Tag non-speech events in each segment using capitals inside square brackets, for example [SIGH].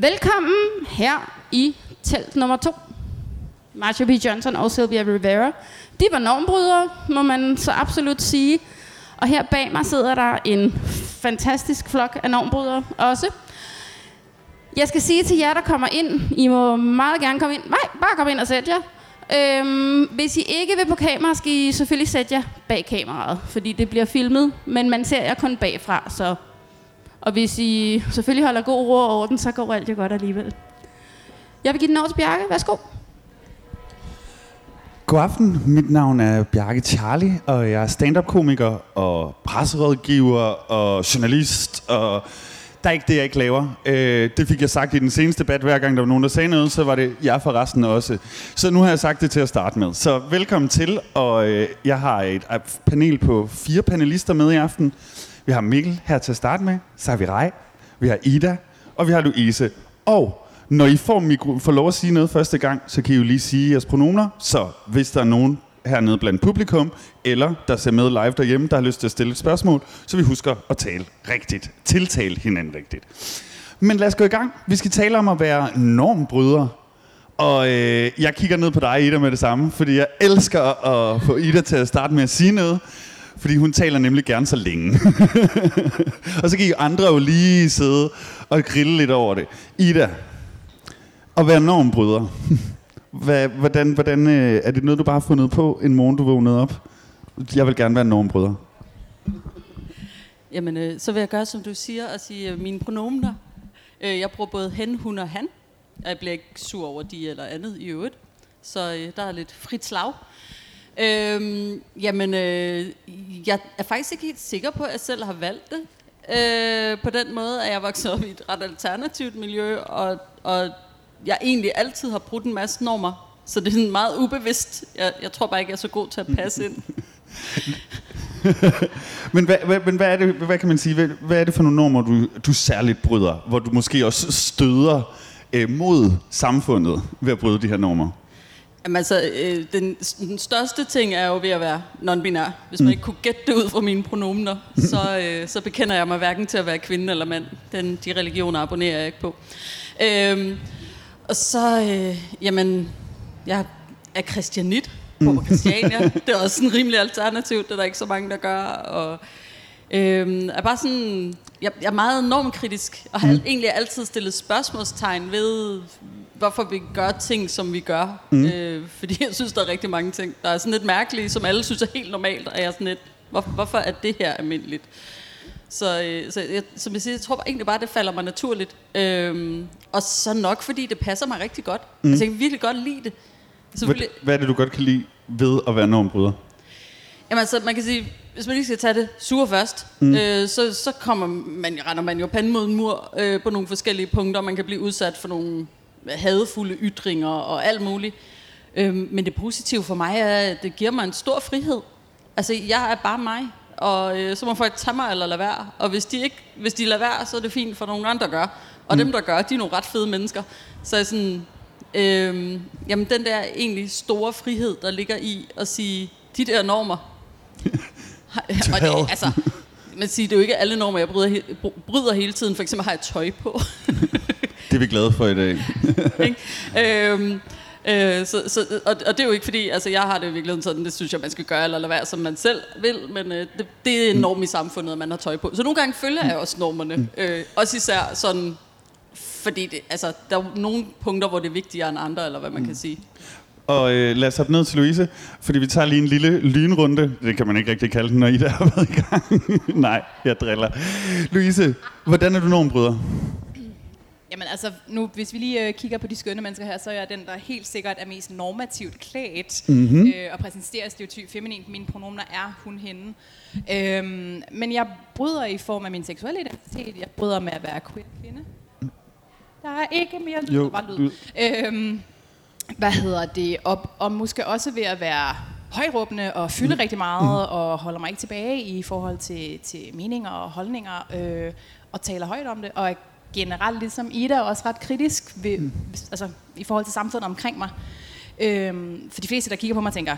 Velkommen her i telt nummer to. Marsha B. Johnson og Sylvia Rivera. De var normbrydere, må man så absolut sige. Og her bag mig sidder der en fantastisk flok af normbrydere også. Jeg skal sige til jer, der kommer ind, I må meget gerne komme ind. Nej, bare kom ind og sæt jer. Øhm, hvis I ikke vil på kamera, skal I selvfølgelig sætte jer bag kameraet, fordi det bliver filmet, men man ser jer kun bagfra, så... Og hvis I selvfølgelig holder god ro over den, så går alt jo godt alligevel. Jeg vil give den over til Bjarke. Værsgo. God aften, mit navn er Bjarke Charlie, og jeg er stand-up-komiker og presserådgiver og journalist, og der er ikke det, jeg ikke laver. Øh, det fik jeg sagt i den seneste debat, hver gang der var nogen, der sagde noget, så var det jeg for resten også. Så nu har jeg sagt det til at starte med. Så velkommen til, og øh, jeg har et panel på fire panelister med i aften. Vi har Mikkel her til at starte med, så har vi Rej, vi har Ida, og vi har Louise. Og når I får, mikro, får lov at sige noget første gang, så kan I jo lige sige jeres pronomer. Så hvis der er nogen hernede blandt publikum, eller der ser med live derhjemme, der har lyst til at stille et spørgsmål, så vi husker at tale rigtigt. Tiltale hinanden rigtigt. Men lad os gå i gang. Vi skal tale om at være normbrydere. Og øh, jeg kigger ned på dig, Ida, med det samme, fordi jeg elsker at få Ida til at starte med at sige noget. Fordi hun taler nemlig gerne så længe. [LAUGHS] og så kan I andre jo lige sidde og grille lidt over det. Ida, at være normbryder. Hvad, hvordan, hvordan, øh, er det noget, du bare har fundet på en morgen, du vågnede op? Jeg vil gerne være normbryder. Jamen, øh, så vil jeg gøre, som du siger, og sige øh, mine pronomener. Øh, jeg bruger både hen, hun og han. Jeg bliver ikke sur over de eller andet i øvrigt. Så øh, der er lidt frit slag. Øhm, jamen, øh, jeg er faktisk ikke helt sikker på, at jeg selv har valgt det. Øh, på den måde, at jeg vokset op i et ret alternativt miljø, og, og jeg egentlig altid har brugt en masse normer. Så det er sådan meget ubevidst. Jeg, jeg tror bare ikke, jeg er så god til at passe ind. [LAUGHS] men hvad, hvad, men hvad, er det, hvad kan man sige, hvad, hvad er det for nogle normer, du, du særligt bryder, hvor du måske også støder øh, mod samfundet ved at bryde de her normer? Jamen altså, øh, den, den største ting er jo ved at være non-binær. Hvis man mm. ikke kunne gætte det ud fra mine pronomener, så, øh, så bekender jeg mig hverken til at være kvinde eller mand. Den, de religioner abonnerer jeg ikke på. Øh, og så, øh, jamen, jeg er kristianit på mm. Christiania. [LAUGHS] det er også sådan rimelig alternativt, det er der ikke så mange, der gør. Og øh, er bare sådan, jeg, jeg er meget normkritisk, og har mm. egentlig altid stillet spørgsmålstegn ved, hvorfor vi gør ting, som vi gør. Mm. Øh, fordi jeg synes, der er rigtig mange ting, der er sådan lidt mærkelige, som alle synes er helt normalt, og jeg er sådan lidt, hvor, hvorfor er det her almindeligt? Så, øh, så jeg, som jeg siger, jeg tror egentlig bare, det falder mig naturligt. Øhm, og så nok, fordi det passer mig rigtig godt. Mm. Altså, jeg kan virkelig godt lide det. Hvad, hvad er det, du godt kan lide ved at være normbryder? Jamen altså, man kan sige, hvis man lige skal tage det sure først, mm. øh, så, så kommer man, render man jo panden mod en mur øh, på nogle forskellige punkter. Man kan blive udsat for nogle hadefulde ytringer og alt muligt. Øh, men det positive for mig er, at det giver mig en stor frihed. Altså, jeg er bare mig og øh, så må folk tage mig eller lade være. Og hvis de, ikke, hvis de lader være, så er det fint for nogle andre, der gør. Og mm. dem, der gør, de er nogle ret fede mennesker. Så sådan, øh, jamen den der egentlig store frihed, der ligger i at sige, de der normer. [LAUGHS] og det, altså, man siger, det er jo ikke alle normer, jeg bryder, bryder hele tiden. For eksempel har jeg tøj på. [LAUGHS] det er vi glade for i dag. [LAUGHS] øhm, Øh, så, så, og, og det er jo ikke fordi, altså jeg har det i virkeligheden sådan, det synes jeg, man skal gøre, eller lade være, som man selv vil, men øh, det, det er en norm i samfundet, at man har tøj på. Så nogle gange følger jeg også normerne. Øh, også især sådan, fordi det, altså, der er nogle punkter, hvor det er vigtigere end andre, eller hvad man mm. kan sige. Og øh, lad os hoppe ned til Louise, fordi vi tager lige en lille lynrunde. Det kan man ikke rigtig kalde den, når I der har været i gang. Nej, jeg driller. Louise, hvordan er du normbryder? Jamen altså, nu, hvis vi lige øh, kigger på de skønne mennesker her, så er jeg den, der helt sikkert er mest normativt klædt mm-hmm. øh, og præsenterer stereotyp feminint. Mine pronomener er hun, hende. Øhm, men jeg bryder i form af min seksuelle identitet. Jeg bryder med at være queer kvinde. Der er ikke mere lyd, jo, bare lyd. Øhm, hvad hedder det? Og, og måske også ved at være højråbende og fylde mm. rigtig meget mm. og holder mig ikke tilbage i forhold til, til meninger og holdninger øh, og taler højt om det. Og generelt, ligesom Ida, også ret kritisk ved, mm. altså, i forhold til samfundet omkring mig. Øhm, for de fleste, der kigger på mig, tænker,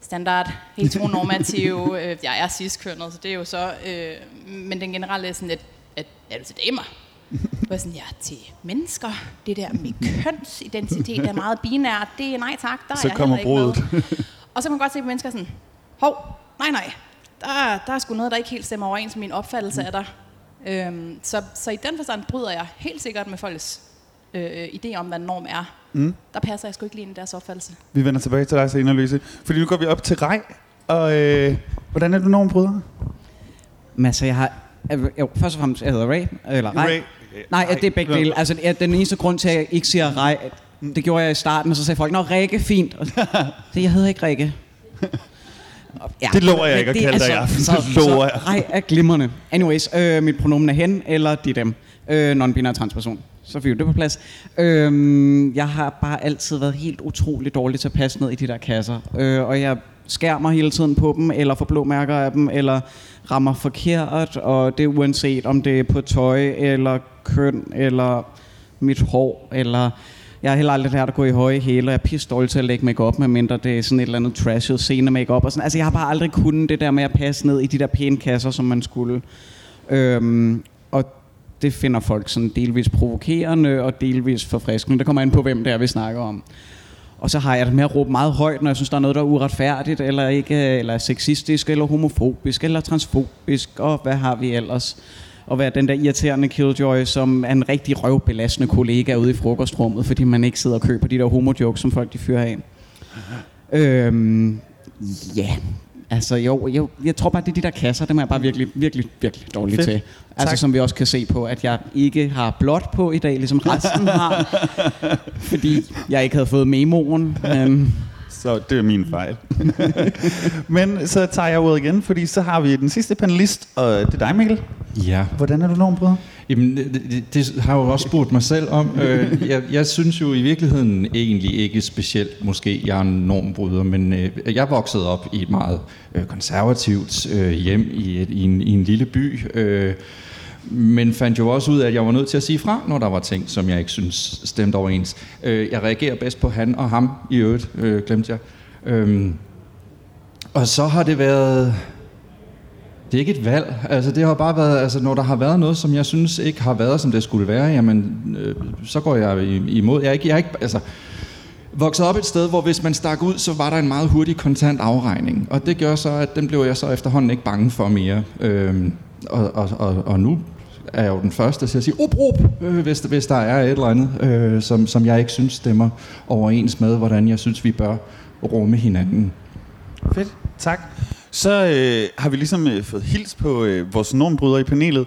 standard, heteronormativ, [LAUGHS] øh, jeg er cis-kønnet, så det er jo så, øh, men den generelle er sådan lidt, at, er du til damer? [LAUGHS] Var sådan, ja, til mennesker, det der med kønsidentitet er meget binært, det er nej tak, der Så er jeg kommer brudet. Og så kan man godt se på mennesker sådan, hov, nej nej, der, der er sgu noget, der ikke helt stemmer overens med min opfattelse af dig. Øhm, så, så i den forstand bryder jeg helt sikkert med folks øh, idé om, hvad en norm er. Mm. Der passer jeg sgu ikke lige ind i deres opfattelse. Vi vender tilbage til dig senere, Louise. Fordi nu går vi op til Rej. Og øh, hvordan er du normbryder? Men altså, jeg har... Jo, først og fremmest, jeg hedder Ray, eller Ray. Ray. Nej, Ray. det er begge dele. Altså, den eneste grund til, at jeg ikke siger Ray, det gjorde jeg i starten, og så sagde folk, Nå, Rikke, fint. Og [LAUGHS] det, jeg hedder ikke Rikke. [LAUGHS] Ja, Det lover jeg ikke at kalde dig i aften. Så, Det lover så, jeg. Ray er glimrende. Anyways, øh, mit pronomen er hen, eller de dem. Øh, non-binær transperson. Så fik vi det på plads. Øh, jeg har bare altid været helt utrolig dårlig til at passe ned i de der kasser. Øh, og jeg skærmer hele tiden på dem, eller får blå mærker af dem, eller rammer forkert, og det er uanset om det er på tøj, eller køn, eller mit hår, eller... Jeg har heller aldrig lært at gå i høje hæle, og jeg er pisse dårlig til at lægge make op, medmindre det er sådan et eller andet trashet scene make og sådan. Altså, jeg har bare aldrig kunnet det der med at passe ned i de der pæne kasser, som man skulle. Øhm, og det finder folk sådan delvis provokerende og delvis forfriskende. Det kommer an på, hvem det er, vi snakker om. Og så har jeg det med at råbe meget højt, når jeg synes, der er noget, der er uretfærdigt, eller ikke, øh, eller sexistisk, eller homofobisk, eller transfobisk, og hvad har vi ellers? Og være den der irriterende killjoy, som er en rigtig røvbelastende kollega ude i frokostrummet, fordi man ikke sidder og køber de der homo-jokes, som folk de fyrer af. Øhm, ja, altså jo, jo, jeg tror bare, det er de der kasser, dem er jeg bare virkelig, virkelig, virkelig dårlig Fedt. til. Altså Tak. som vi også kan se på, at jeg ikke har blåt på i dag, ligesom resten har. [LAUGHS] fordi jeg ikke havde fået memoen. Men Så det er min fejl. [LAUGHS] Men så tager jeg ordet igen, fordi så har vi den sidste panelist, og det er dig, Mikkel. Ja, Hvordan er du normbryder? Jamen, det, det, det har jeg jo også spurgt mig selv om. Øh, jeg, jeg synes jo i virkeligheden egentlig ikke specielt, måske jeg er en normbryder, men øh, jeg voksede op i et meget øh, konservativt øh, hjem i, et, i, en, i en lille by. Øh, men fandt jo også ud af, at jeg var nødt til at sige fra, når der var ting, som jeg ikke synes stemte overens. Øh, jeg reagerer bedst på han og ham i øvrigt, øh, glemte jeg. Øh, og så har det været... Det er ikke et valg. Altså, det har bare været, altså, når der har været noget, som jeg synes ikke har været, som det skulle være, jamen, øh, så går jeg imod. Jeg er ikke, jeg er ikke, altså, vokset op et sted, hvor hvis man stak ud, så var der en meget hurtig kontant afregning. Og det gør så, at den blev jeg så efterhånden ikke bange for mere. Øh, og, og, og, og nu er jeg jo den første til at sige, up, øh, hvis, hvis der er et eller andet, øh, som, som jeg ikke synes stemmer overens med, hvordan jeg synes, vi bør rumme hinanden. Fedt, tak. Så øh, har vi ligesom øh, fået hils på øh, vores normbrydere i panelet.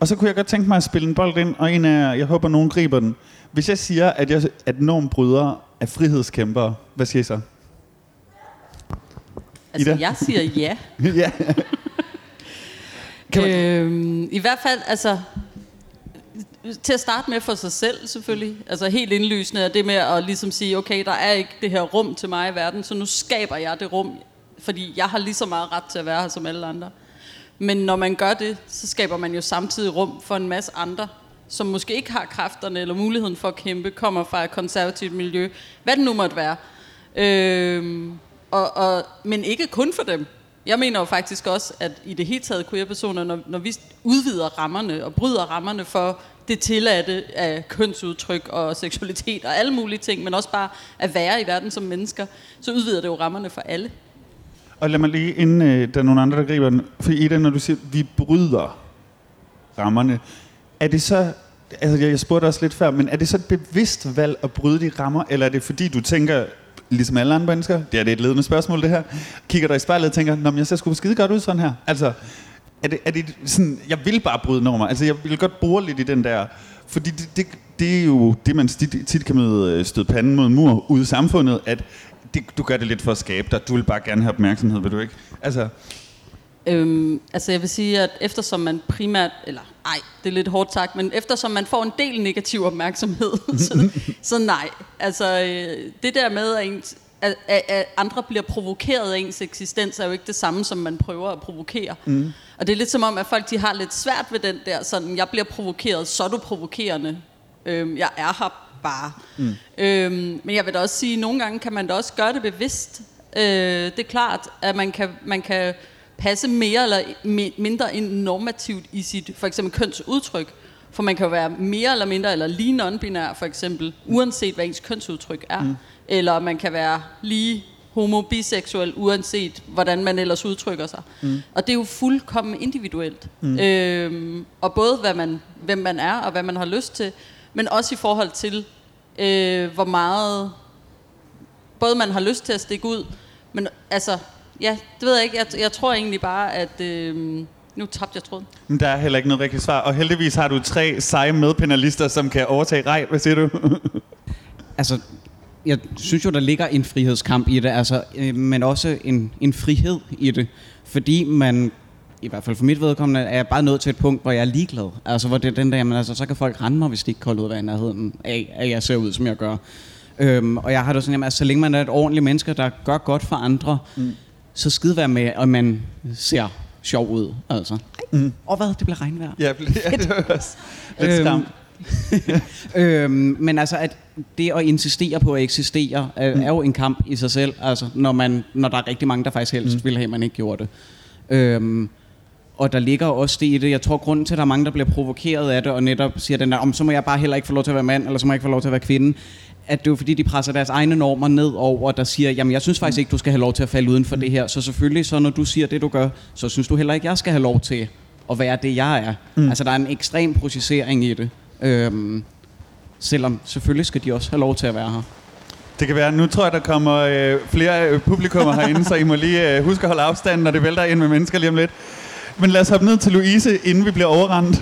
Og så kunne jeg godt tænke mig at spille en bold ind, og en af, jeg håber, nogen griber den. Hvis jeg siger, at, jeg, at normbrydere er frihedskæmpere, hvad siger I så? Altså, Ida? jeg siger ja. [LAUGHS] ja. [LAUGHS] Øhm, I hvert fald, altså, til at starte med for sig selv selvfølgelig, altså helt indlysende er det med at ligesom sige, okay, der er ikke det her rum til mig i verden, så nu skaber jeg det rum, fordi jeg har lige så meget ret til at være her som alle andre. Men når man gør det, så skaber man jo samtidig rum for en masse andre, som måske ikke har kræfterne eller muligheden for at kæmpe, kommer fra et konservativt miljø, hvad det nu måtte være. Øhm, og, og, men ikke kun for dem. Jeg mener jo faktisk også, at i det hele taget queer-personer, når, når vi udvider rammerne og bryder rammerne for det tilladte af kønsudtryk og seksualitet og alle mulige ting, men også bare at være i verden som mennesker, så udvider det jo rammerne for alle. Og lad mig lige, inden øh, der er nogen andre, der griber den. For Ida, når du siger, vi bryder rammerne, er det så, altså jeg, jeg spurgte også lidt før, men er det så et bevidst valg at bryde de rammer, eller er det fordi, du tænker, ligesom alle andre mennesker, det er det et ledende spørgsmål det her, kigger dig i spejlet og tænker, Nå, men jeg ser sgu skide godt ud sådan her. Altså, er det, er det sådan, jeg vil bare bryde normer, altså jeg vil godt bore lidt i den der, fordi det, det, det er jo det, man tit, tit kan møde øh, stød panden mod en mur ude i samfundet, at det, du gør det lidt for at skabe dig, du vil bare gerne have opmærksomhed, vil du ikke? Altså, Øhm, altså jeg vil sige, at eftersom man primært, eller ej, det er lidt hårdt sagt, men eftersom man får en del negativ opmærksomhed, [LAUGHS] så, så nej. Altså øh, det der med, at, ens, at, at, at andre bliver provokeret af ens eksistens, er jo ikke det samme, som man prøver at provokere. Mm. Og det er lidt som om, at folk de har lidt svært ved den der, sådan, jeg bliver provokeret, så er du provokerende. Øhm, jeg er her bare. Mm. Øhm, men jeg vil da også sige, at nogle gange kan man da også gøre det bevidst. Øh, det er klart, at man kan, man kan passe mere eller mi- mindre ind normativt i sit for eksempel kønsudtryk, For man kan jo være mere eller mindre, eller lige non-binær for eksempel, uanset hvad ens kønsudtryk er. Mm. Eller man kan være lige homo biseksuel, uanset hvordan man ellers udtrykker sig. Mm. Og det er jo fuldkommen individuelt. Mm. Øhm, og både hvad man, hvem man er, og hvad man har lyst til, men også i forhold til, øh, hvor meget både man har lyst til at stikke ud, men altså, ja, det ved jeg ikke. Jeg, jeg tror egentlig bare, at... Øh, nu tabte jeg tråden. Men der er heller ikke noget rigtigt svar. Og heldigvis har du tre seje medpanelister, som kan overtage rej. Hvad siger du? [LAUGHS] Altså, jeg synes jo, der ligger en frihedskamp i det, altså, øh, men også en, en frihed i det. Fordi man, i hvert fald for mit vedkommende, er jeg bare nået til et punkt, hvor jeg er ligeglad. Altså, hvor det er den der, men altså, så kan folk rende mig, hvis de ikke kolder ud af nærheden af, at jeg ser ud, som jeg gør. Øhm, og jeg har det sådan, jamen, altså, så længe man er et ordentligt menneske, der gør godt for andre, mm. Så skide være med, at man ser sjov ud. Altså. Mm. Og hvad? Det bliver regnvejr. Ja, ja det var også lidt Øhm, skam. [LAUGHS] øhm, men altså, at det at insistere på at eksistere, er, er jo en kamp i sig selv, altså, når, man, når der er rigtig mange, der faktisk helst mm. vil have, at man ikke gjorde det. Øhm, og der ligger også det i det. Jeg tror, grunden til, at der er mange, der bliver provokeret af det, og netop siger den der, om så må jeg bare heller ikke få lov til at være mand, eller så må jeg ikke få lov til at være kvinde, at det er jo fordi, de presser deres egne normer ned over, der siger, jamen jeg synes faktisk ikke, du skal have lov til at falde uden for det her. Så selvfølgelig, så når du siger det, du gør, så synes du heller ikke, jeg skal have lov til at være det, jeg er. Mm. Altså der er en ekstrem processering i det. Øhm, selvom selvfølgelig skal de også have lov til at være her. Det kan være, nu tror jeg, der kommer øh, flere øh, publikummer herinde, så I må lige øh, huske at holde afstand, når det vælter ind med mennesker lige om lidt. Men lad os hoppe ned til Louise, inden vi bliver overrendt.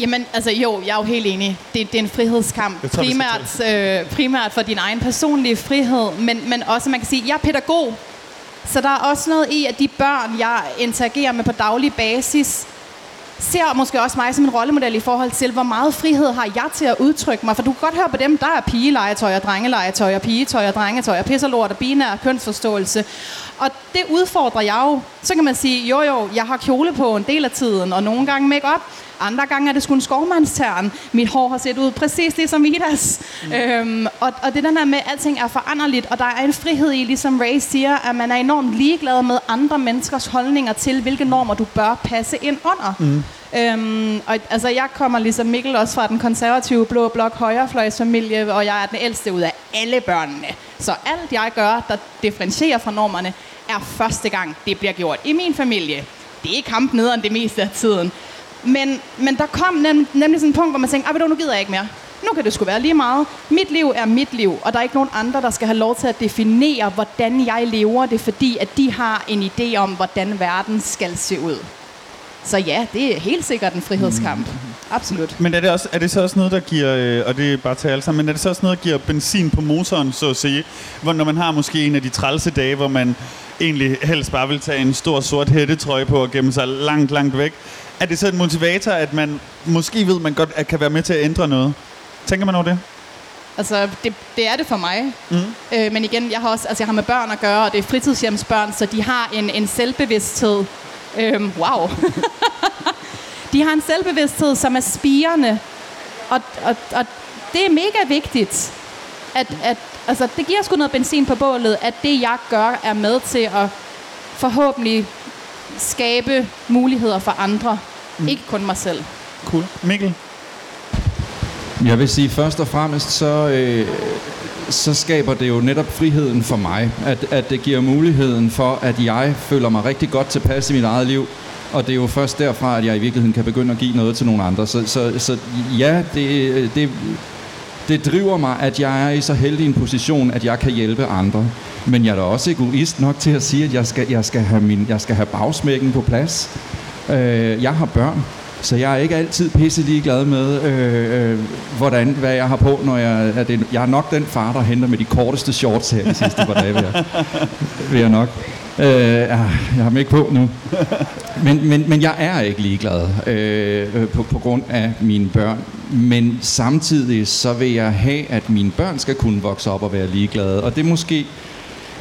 Jamen, altså jo, jeg er jo helt enig. Det, det er en frihedskamp. Tror, primært, øh, primært for din egen personlige frihed, men, men også, man kan sige, jeg er pædagog. Så der er også noget i, at de børn, jeg interagerer med på daglig basis, ser måske også mig som en rollemodel i forhold til, hvor meget frihed har jeg til at udtrykke mig. For du kan godt høre på dem, der er pigelegetøj og drengelegetøj og pigetøj og drengetøj og pisserlort og binær kønsforståelse. Og det udfordrer jeg jo. Så kan man sige, jo jo, jeg har kjole på en del af tiden, og nogle gange make op. Andre gange er det sgu en skovmandstern. Mit hår har set ud præcis ligesom Idas. Mm. Øhm, og, og det er her med, at alting er foranderligt, og der er en frihed i, ligesom Ray siger, at man er enormt ligeglad med andre menneskers holdninger til, hvilke normer du bør passe ind under. Mm. Øhm, og altså, jeg kommer ligesom Mikkel også fra den konservative blå blok højrefløjsfamilie, og jeg er den ældste ud af alle børnene. Så alt jeg gør, der differentierer fra normerne, er første gang, det bliver gjort i min familie. Det er kamp nederen det meste af tiden. Men, men der kom nem, nemlig sådan et punkt, hvor man tænkte, ah, ved du, nu gider jeg ikke mere. Nu kan det sgu være lige meget. Mit liv er mit liv, og der er ikke nogen andre, der skal have lov til at definere, hvordan jeg lever det, fordi at de har en idé om, hvordan verden skal se ud. Så ja, det er helt sikkert en frihedskamp. Absolut. Men er det, også, er det så også noget, der giver, øh, og det er bare til alle sammen, men er det så også noget, der giver benzin på motoren, så at sige? Hvor, når man har måske en af de trælse dage, hvor man egentlig helst bare vil tage en stor sort hættetrøje på og gemme sig langt, langt væk. Er det så en motivator, at man måske ved, man godt at kan være med til at ændre noget? Tænker man over det? Altså, det, det er det for mig. Mm. Øh, men igen, jeg har også, altså, jeg har med børn at gøre, og det er fritidshjemsbørn, så de har en, en selvbevidsthed. Øhm, wow. [LAUGHS] de har en selvbevidsthed, som er spirende. Og, og, og det er mega vigtigt, at, at altså, det giver sgu noget benzin på bålet, at det, jeg gør, er med til at forhåbentlig skabe muligheder for andre. Mm. Ikke kun mig selv. Cool. Mikkel? Jeg vil sige, først og fremmest, så, øh, så skaber det jo netop friheden for mig. At, at det giver muligheden for, at jeg føler mig rigtig godt tilpas i mit eget liv. Og det er jo først derfra, at jeg i virkeligheden kan begynde at give noget til nogle andre. Så, så, så ja, det, det, det driver mig, at jeg er i så heldig en position, at jeg kan hjælpe andre. Men jeg er da også egoist nok til at sige, at jeg skal, jeg skal, have, min, jeg skal have bagsmækken på plads. Øh, jeg har børn, så jeg er ikke altid pisse ligeglad med, øh, øh, hvordan, hvad jeg har på, når jeg er det. Jeg er nok den far, der henter med de korteste shorts her de sidste par dage, vil jeg, vil jeg nok. Øh, ah, jeg har dem ikke på nu. Men, men, men jeg er ikke ligeglad øh, øh, på, på grund af mine børn. Men samtidig så vil jeg have, at mine børn skal kunne vokse op og være ligeglade. Og det er måske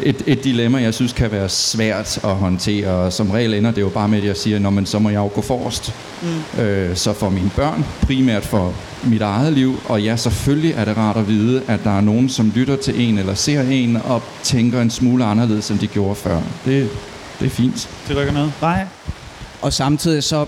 et, et dilemma, jeg synes kan være svært at håndtere. Og som regel ender det jo bare med, at jeg siger, Nå, men så må jeg jo gå forrest. Mm. Øh, så for mine børn, primært for mit eget liv. Og ja, selvfølgelig er det rart at vide, at der er nogen, som lytter til en eller ser en og tænker en smule anderledes, end de gjorde før. Det, det er fint. Det rykker noget. Nej. Og samtidig så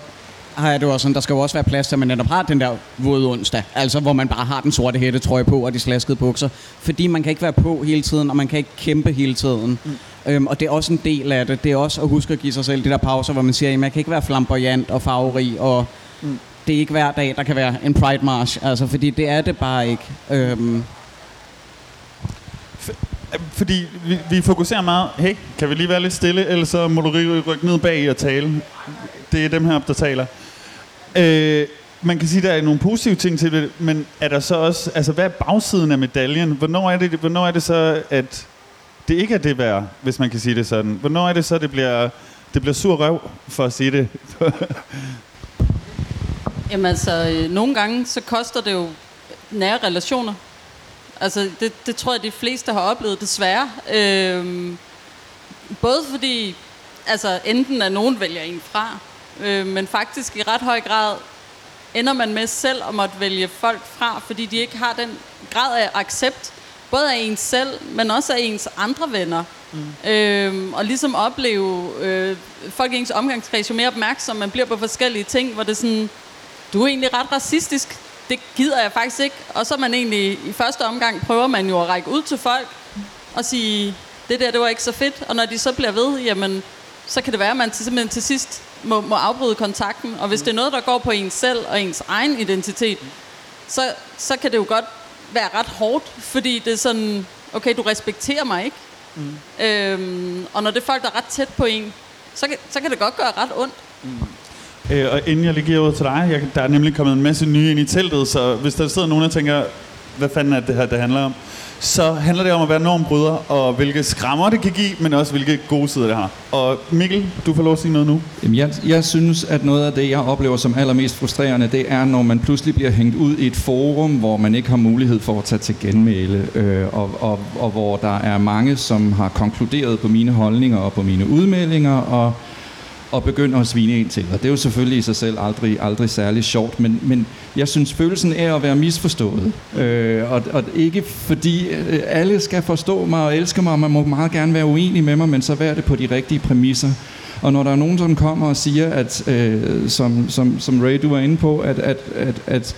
har jeg det jo også sådan, der skal jo også være plads til, at man netop har den der våde onsdag. Altså, hvor man bare har den sorte hættetrøje på og de slaskede bukser. Fordi man kan ikke være på hele tiden, og man kan ikke kæmpe hele tiden. Mm. Øhm, og det er også en del af det. Det er også at huske at give sig selv de der pauser, hvor man siger, at jeg kan ikke være flamboyant og farverig, og mm. det er ikke hver dag, der kan være en Pride March. Altså, fordi det er det bare ikke. Øhm, fordi vi, vi fokuserer meget, hey, kan vi lige være lidt stille, ellers så må du rykke ned bag og tale. Det er dem her, der taler. Øh, man kan sige, at der er nogle positive ting til det, men er der så også, altså hvad er bagsiden af medaljen? Hvornår er det, hvornår er det så, at det ikke er det værd, hvis man kan sige det sådan? Hvornår er det så, det bliver, det bliver sur røv, for at sige det? [LAUGHS] Jamen altså, øh, nogle gange så koster det jo nære relationer. Altså, det, det tror jeg, de fleste har oplevet, desværre. Øhm, både fordi, altså, enten at nogen vælger en fra, øh, men faktisk i ret høj grad ender man med selv at måtte vælge folk fra, fordi de ikke har den grad af accept, både af ens selv, men også af ens andre venner. Mm. Øhm, og ligesom opleve øh, folk i ens omgangskreds jo mere opmærksom, man bliver på forskellige ting, hvor det er sådan, du er egentlig ret racistisk, det gider jeg faktisk ikke. Og så man egentlig, i første omgang prøver man jo at række ud til folk og sige, det der, det var ikke så fedt. Og når de så bliver ved, jamen, så kan det være, at man til, simpelthen til sidst må, må afbryde kontakten. Og hvis det er noget, der går på ens selv og ens egen identitet, så, så kan det jo godt være ret hårdt, fordi det er sådan, okay, du respekterer mig ikke. Mm. Øhm, og når det er folk, der er ret tæt på en, så kan, så kan det godt gøre ret ondt. Mm. Øh, og inden jeg lige giver ud til dig, jeg, der er nemlig kommet en masse nye ind i teltet, så hvis der sidder nogen, der tænker, hvad fanden er det her, det handler om, så handler det om at være normbryder, og hvilke skrammer det kan give, men også hvilke gode sider det har. Og Mikkel, du får lov at sige noget nu. Jamen, jeg, jeg synes, at noget af det, jeg oplever som allermest frustrerende, det er, når man pludselig bliver hængt ud i et forum, hvor man ikke har mulighed for at tage til genmæle, øh, og, og, og hvor der er mange, som har konkluderet på mine holdninger og på mine udmeldinger, og og begynder at svine en til. Og det er jo selvfølgelig i sig selv aldrig, aldrig særlig sjovt, men, men jeg synes, følelsen er at være misforstået. Øh, og, og ikke fordi øh, alle skal forstå mig og elske mig, og man må meget gerne være uenig med mig, men så vær det på de rigtige præmisser. Og når der er nogen, som kommer og siger, at, øh, som, som, som Ray, du var inde på, at, at, at, at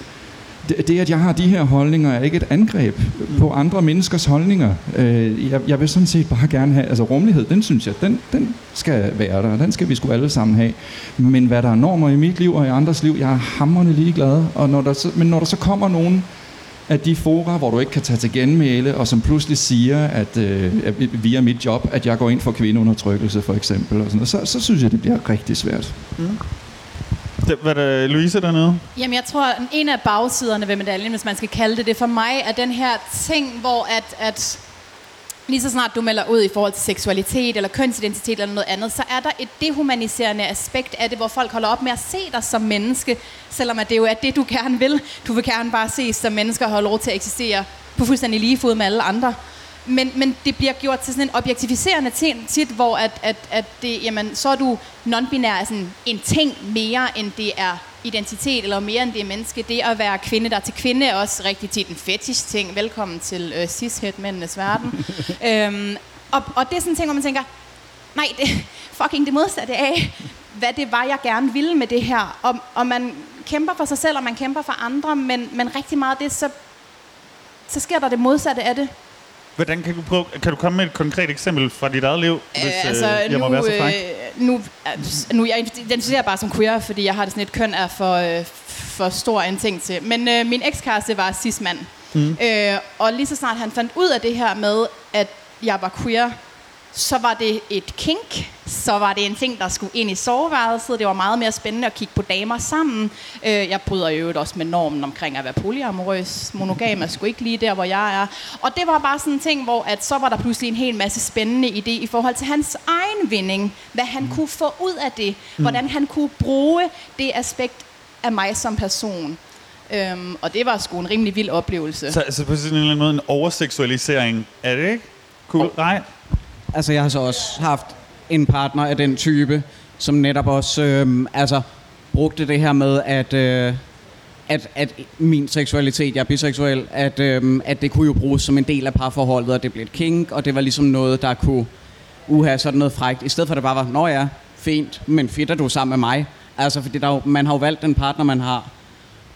det, at jeg har de her holdninger, er ikke et angreb på andre menneskers holdninger. Øh, jeg, jeg vil sådan set bare gerne have, altså rummelighed, den synes jeg, den, den skal være der, den skal vi sgu alle sammen have. Men hvad der er normer i mit liv og i andres liv, jeg er hammerne ligeglad. Og når der så, men når der så kommer nogen af de fora, hvor du ikke kan tage til genmæle, og som pludselig siger, at øh, via mit job, at jeg går ind for kvindeundertrykkelse for eksempel, og sådan noget, så, så synes jeg, det bliver rigtig svært. Mm. Det, hvad er Louise dernede? Jamen, jeg tror, en af bagsiderne ved medaljen, hvis man skal kalde det det, for mig er den her ting, hvor at, at lige så snart du melder ud i forhold til seksualitet eller kønsidentitet eller noget andet, så er der et dehumaniserende aspekt af det, hvor folk holder op med at se dig som menneske, selvom at det jo er det, du gerne vil. Du vil gerne bare ses som mennesker og have lov til at eksistere på fuldstændig lige fod med alle andre. Men, men det bliver gjort til sådan en objektificerende ting tit, hvor at, at, at det, jamen, så er du non-binær sådan en ting mere, end det er identitet, eller mere end det er menneske. Det at være kvinde, der til kvinde, er også rigtig tit en fetish ting. Velkommen til øh, cis-het-mændenes verden. [LAUGHS] øhm, og, og det er sådan en ting, hvor man tænker, nej, det fucking det modsatte af, hvad det var, jeg gerne ville med det her. Og, og man kæmper for sig selv, og man kæmper for andre, men, men rigtig meget af det, så, så sker der det modsatte af det. Hvordan kan du, prøve, kan du komme med et konkret eksempel fra dit eget liv, hvis øh, altså, øh, jeg nu, må være så fræk? Øh, nu, nu, jeg identificerer bare som queer, fordi jeg har det sådan et køn er for, øh, for stor en ting til. Men øh, min ekskæreste var cis-mand. Mm. Øh, og lige så snart han fandt ud af det her med, at jeg var queer, så var det et kink, så var det en ting, der skulle ind i soveværelset. Det var meget mere spændende at kigge på damer sammen. Øh, jeg bryder jo også med normen omkring at være polyamorøs. Monogam er sgu ikke lige der, hvor jeg er. Og det var bare sådan en ting, hvor at så var der pludselig en hel masse spændende idé i forhold til hans egen vinding. Hvad han kunne få ud af det. Mm. Hvordan han kunne bruge det aspekt af mig som person. Øhm, og det var sgu en rimelig vild oplevelse. Så altså på sådan en eller anden måde en overseksualisering, er det ikke? Cool. Nej. Altså, jeg har så også haft en partner af den type, som netop også øh, altså, brugte det her med, at, øh, at, at min seksualitet, jeg er biseksuel, at, øh, at det kunne jo bruges som en del af parforholdet, og det blev et kink, og det var ligesom noget, der kunne uha sådan noget frægt, i stedet for at det bare var, nå ja, fint, men fedt er du sammen med mig. Altså, fordi der er jo, man har jo valgt den partner, man har.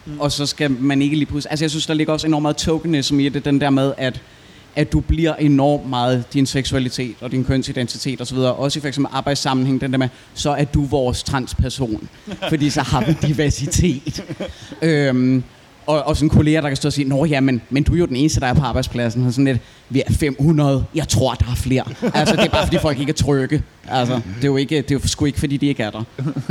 Mm. Og så skal man ikke lige pludselig... Altså, jeg synes, der ligger også enormt meget tokenism i det, den der med, at at du bliver enormt meget din seksualitet og din kønsidentitet osv. Også i eksempel arbejdssammenhæng, den der med, så er du vores transperson. [LAUGHS] fordi så har vi diversitet. øhm, og, og sådan kolleger, der kan stå og sige, Nå ja, men, men du er jo den eneste, der er på arbejdspladsen. Og sådan lidt, vi er 500, jeg tror, der er flere. altså, det er bare, fordi folk ikke er trygge. Altså, det er jo, ikke, det er jo sgu ikke, fordi de ikke er der.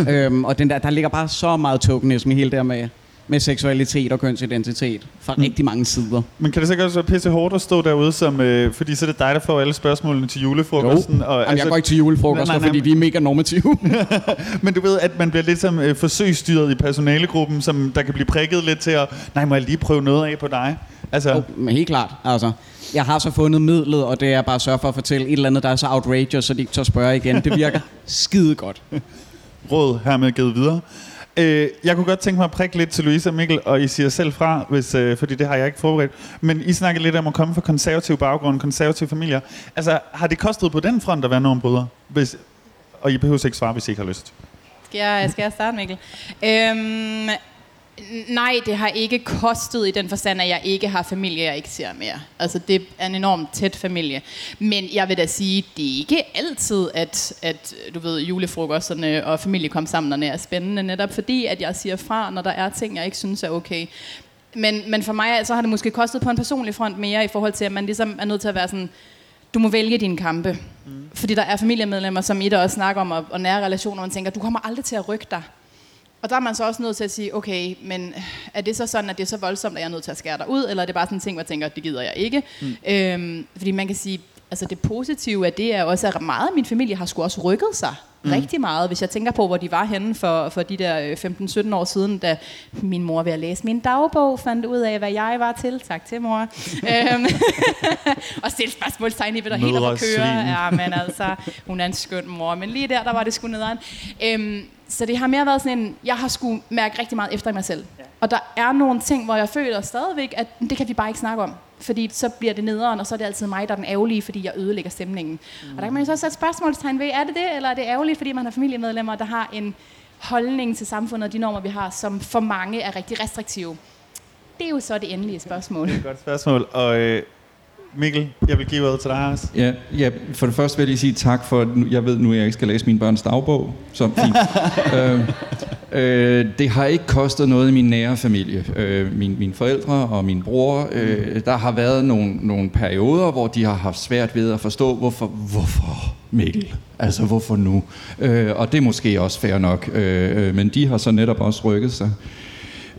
[LAUGHS] øhm, og den der, der ligger bare så meget tokenism i hele det med, med seksualitet og kønsidentitet fra mm. rigtig mange sider. Men kan det så også være pisse hårdt at stå derude, som, øh, fordi så er det dig, der får alle spørgsmålene til julefrokosten? Jo. Og, Jamen, altså, jeg går ikke til julefrokosten, nej, nej, fordi de er mega normative. [LAUGHS] Men du ved, at man bliver lidt som øh, forsøgsstyret i personalegruppen, som der kan blive prikket lidt til at, nej, må jeg lige prøve noget af på dig? Altså. Jo, men helt klart. Altså, jeg har så fundet midlet, og det er bare at sørge for at fortælle et eller andet, der er så outrageous, så de ikke tør spørge igen. Det virker [LAUGHS] skide godt. Råd hermed givet videre. Øh, jeg kunne godt tænke mig at prikke lidt til Louise og Mikkel, og I siger selv fra, hvis, øh, fordi det har jeg ikke forberedt. Men I snakkede lidt om at komme fra konservativ baggrund, konservative familier. Altså, har det kostet på den front at være normbryder? Hvis, og I behøver ikke svare, hvis I ikke har lyst. Skal jeg, skal jeg starte, Mikkel? Øhm, Nej, det har ikke kostet i den forstand, at jeg ikke har familie, jeg ikke ser mere. Altså, det er en enormt tæt familie. Men jeg vil da sige, det er ikke altid, at, at du ved, julefrokosterne og familiekomsamlerne er spændende, netop fordi, at jeg siger fra, når der er ting, jeg ikke synes er okay. Men, men for mig så har det måske kostet på en personlig front mere, i forhold til, at man ligesom er nødt til at være sådan, du må vælge dine kampe. Mm. Fordi der er familiemedlemmer, som I der også snakker om, og, og nære relationer, og man tænker, du kommer aldrig til at rykke dig. Og der er man så også nødt til at sige, okay, men er det så sådan, at det er så voldsomt, at jeg er nødt til at skære dig ud, eller er det bare sådan en ting, hvor jeg tænker, det gider jeg ikke? Mm. Øhm, fordi man kan sige, altså det positive af det er også, at meget af min familie har sgu også rykket sig mm. rigtig meget. Hvis jeg tænker på, hvor de var henne for, for de der 15-17 år siden, da min mor ved at læse min dagbog fandt ud af, hvad jeg var til. Tak til mor. [LAUGHS] Øhm, [LAUGHS] og stille spørgsmålstegn i, hvad der helt at køre. Ja, men altså, hun er en skøn mor. Men lige der, der var det sgu nederen. Øhm, så det har mere været sådan en, jeg har skulle mærke rigtig meget efter mig selv. Ja. Og der er nogle ting, hvor jeg føler stadigvæk, at det kan vi bare ikke snakke om. Fordi så bliver det nederen, og så er det altid mig, der er den ærgerlige, fordi jeg ødelægger stemningen. Mm. Og der kan man jo så sætte spørgsmålstegn ved, er det det, eller er det ærgerligt, fordi man har familiemedlemmer, der har en holdning til samfundet og de normer, vi har, som for mange er rigtig restriktive. Det er jo så det endelige spørgsmål. Det er et godt spørgsmål, og øh, Mikkel, jeg vil give ordet til dig også. Ja, ja, for det første vil jeg lige sige tak for, jeg ved nu, at jeg ikke skal læse min børns dagbog. Så fint. [LAUGHS] øh, øh, det har ikke kostet noget i min nære familie. Øh, min, mine forældre og min bror, øh, der har været nogle, nogle perioder, hvor de har haft svært ved at forstå, hvorfor, hvorfor Mikkel? Altså, hvorfor nu? Øh, og det er måske også fair nok. Øh, øh men de har så netop også rykket sig.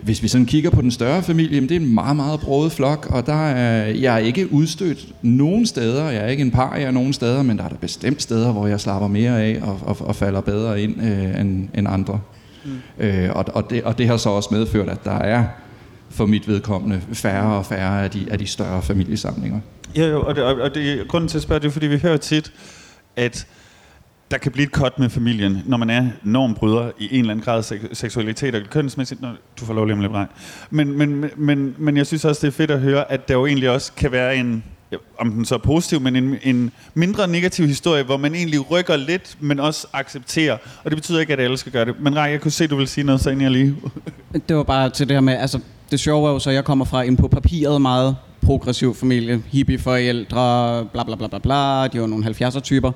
Hvis vi sådan kigger på den større familie, det er en meget, meget broet flok, og der er, jeg er ikke udstødt nogen steder. Jeg er ikke en par, jeg er nogen steder, men der er der bestemt steder, hvor jeg slapper mere af og, og, og falder bedre ind øh, end, end andre. Mm. Øh, og, og, det, og det har så også medført, at der er for mit vedkommende færre og færre af de, af de større familiesamlinger. Ja, og, det, og det, grunden til at spørge, det er, fordi vi hører tit, at der kan blive et cut med familien, når man er normbryder i en eller anden grad sek- seksualitet og kønsmæssigt. Nå, du får lov lige om lidt men, men, men, men jeg synes også, det er fedt at høre, at der jo egentlig også kan være en, om den så er positiv, men en, en mindre negativ historie, hvor man egentlig rykker lidt, men også accepterer. Og det betyder ikke, at alle skal gøre det. Men Rej, jeg kunne se, at du ville sige noget, så jeg lige... det var bare til det her med, altså det sjove er jo så, at jeg kommer fra en på papiret meget progressiv familie, hippieforældre, bla bla bla bla bla, de var nogle 70'er typer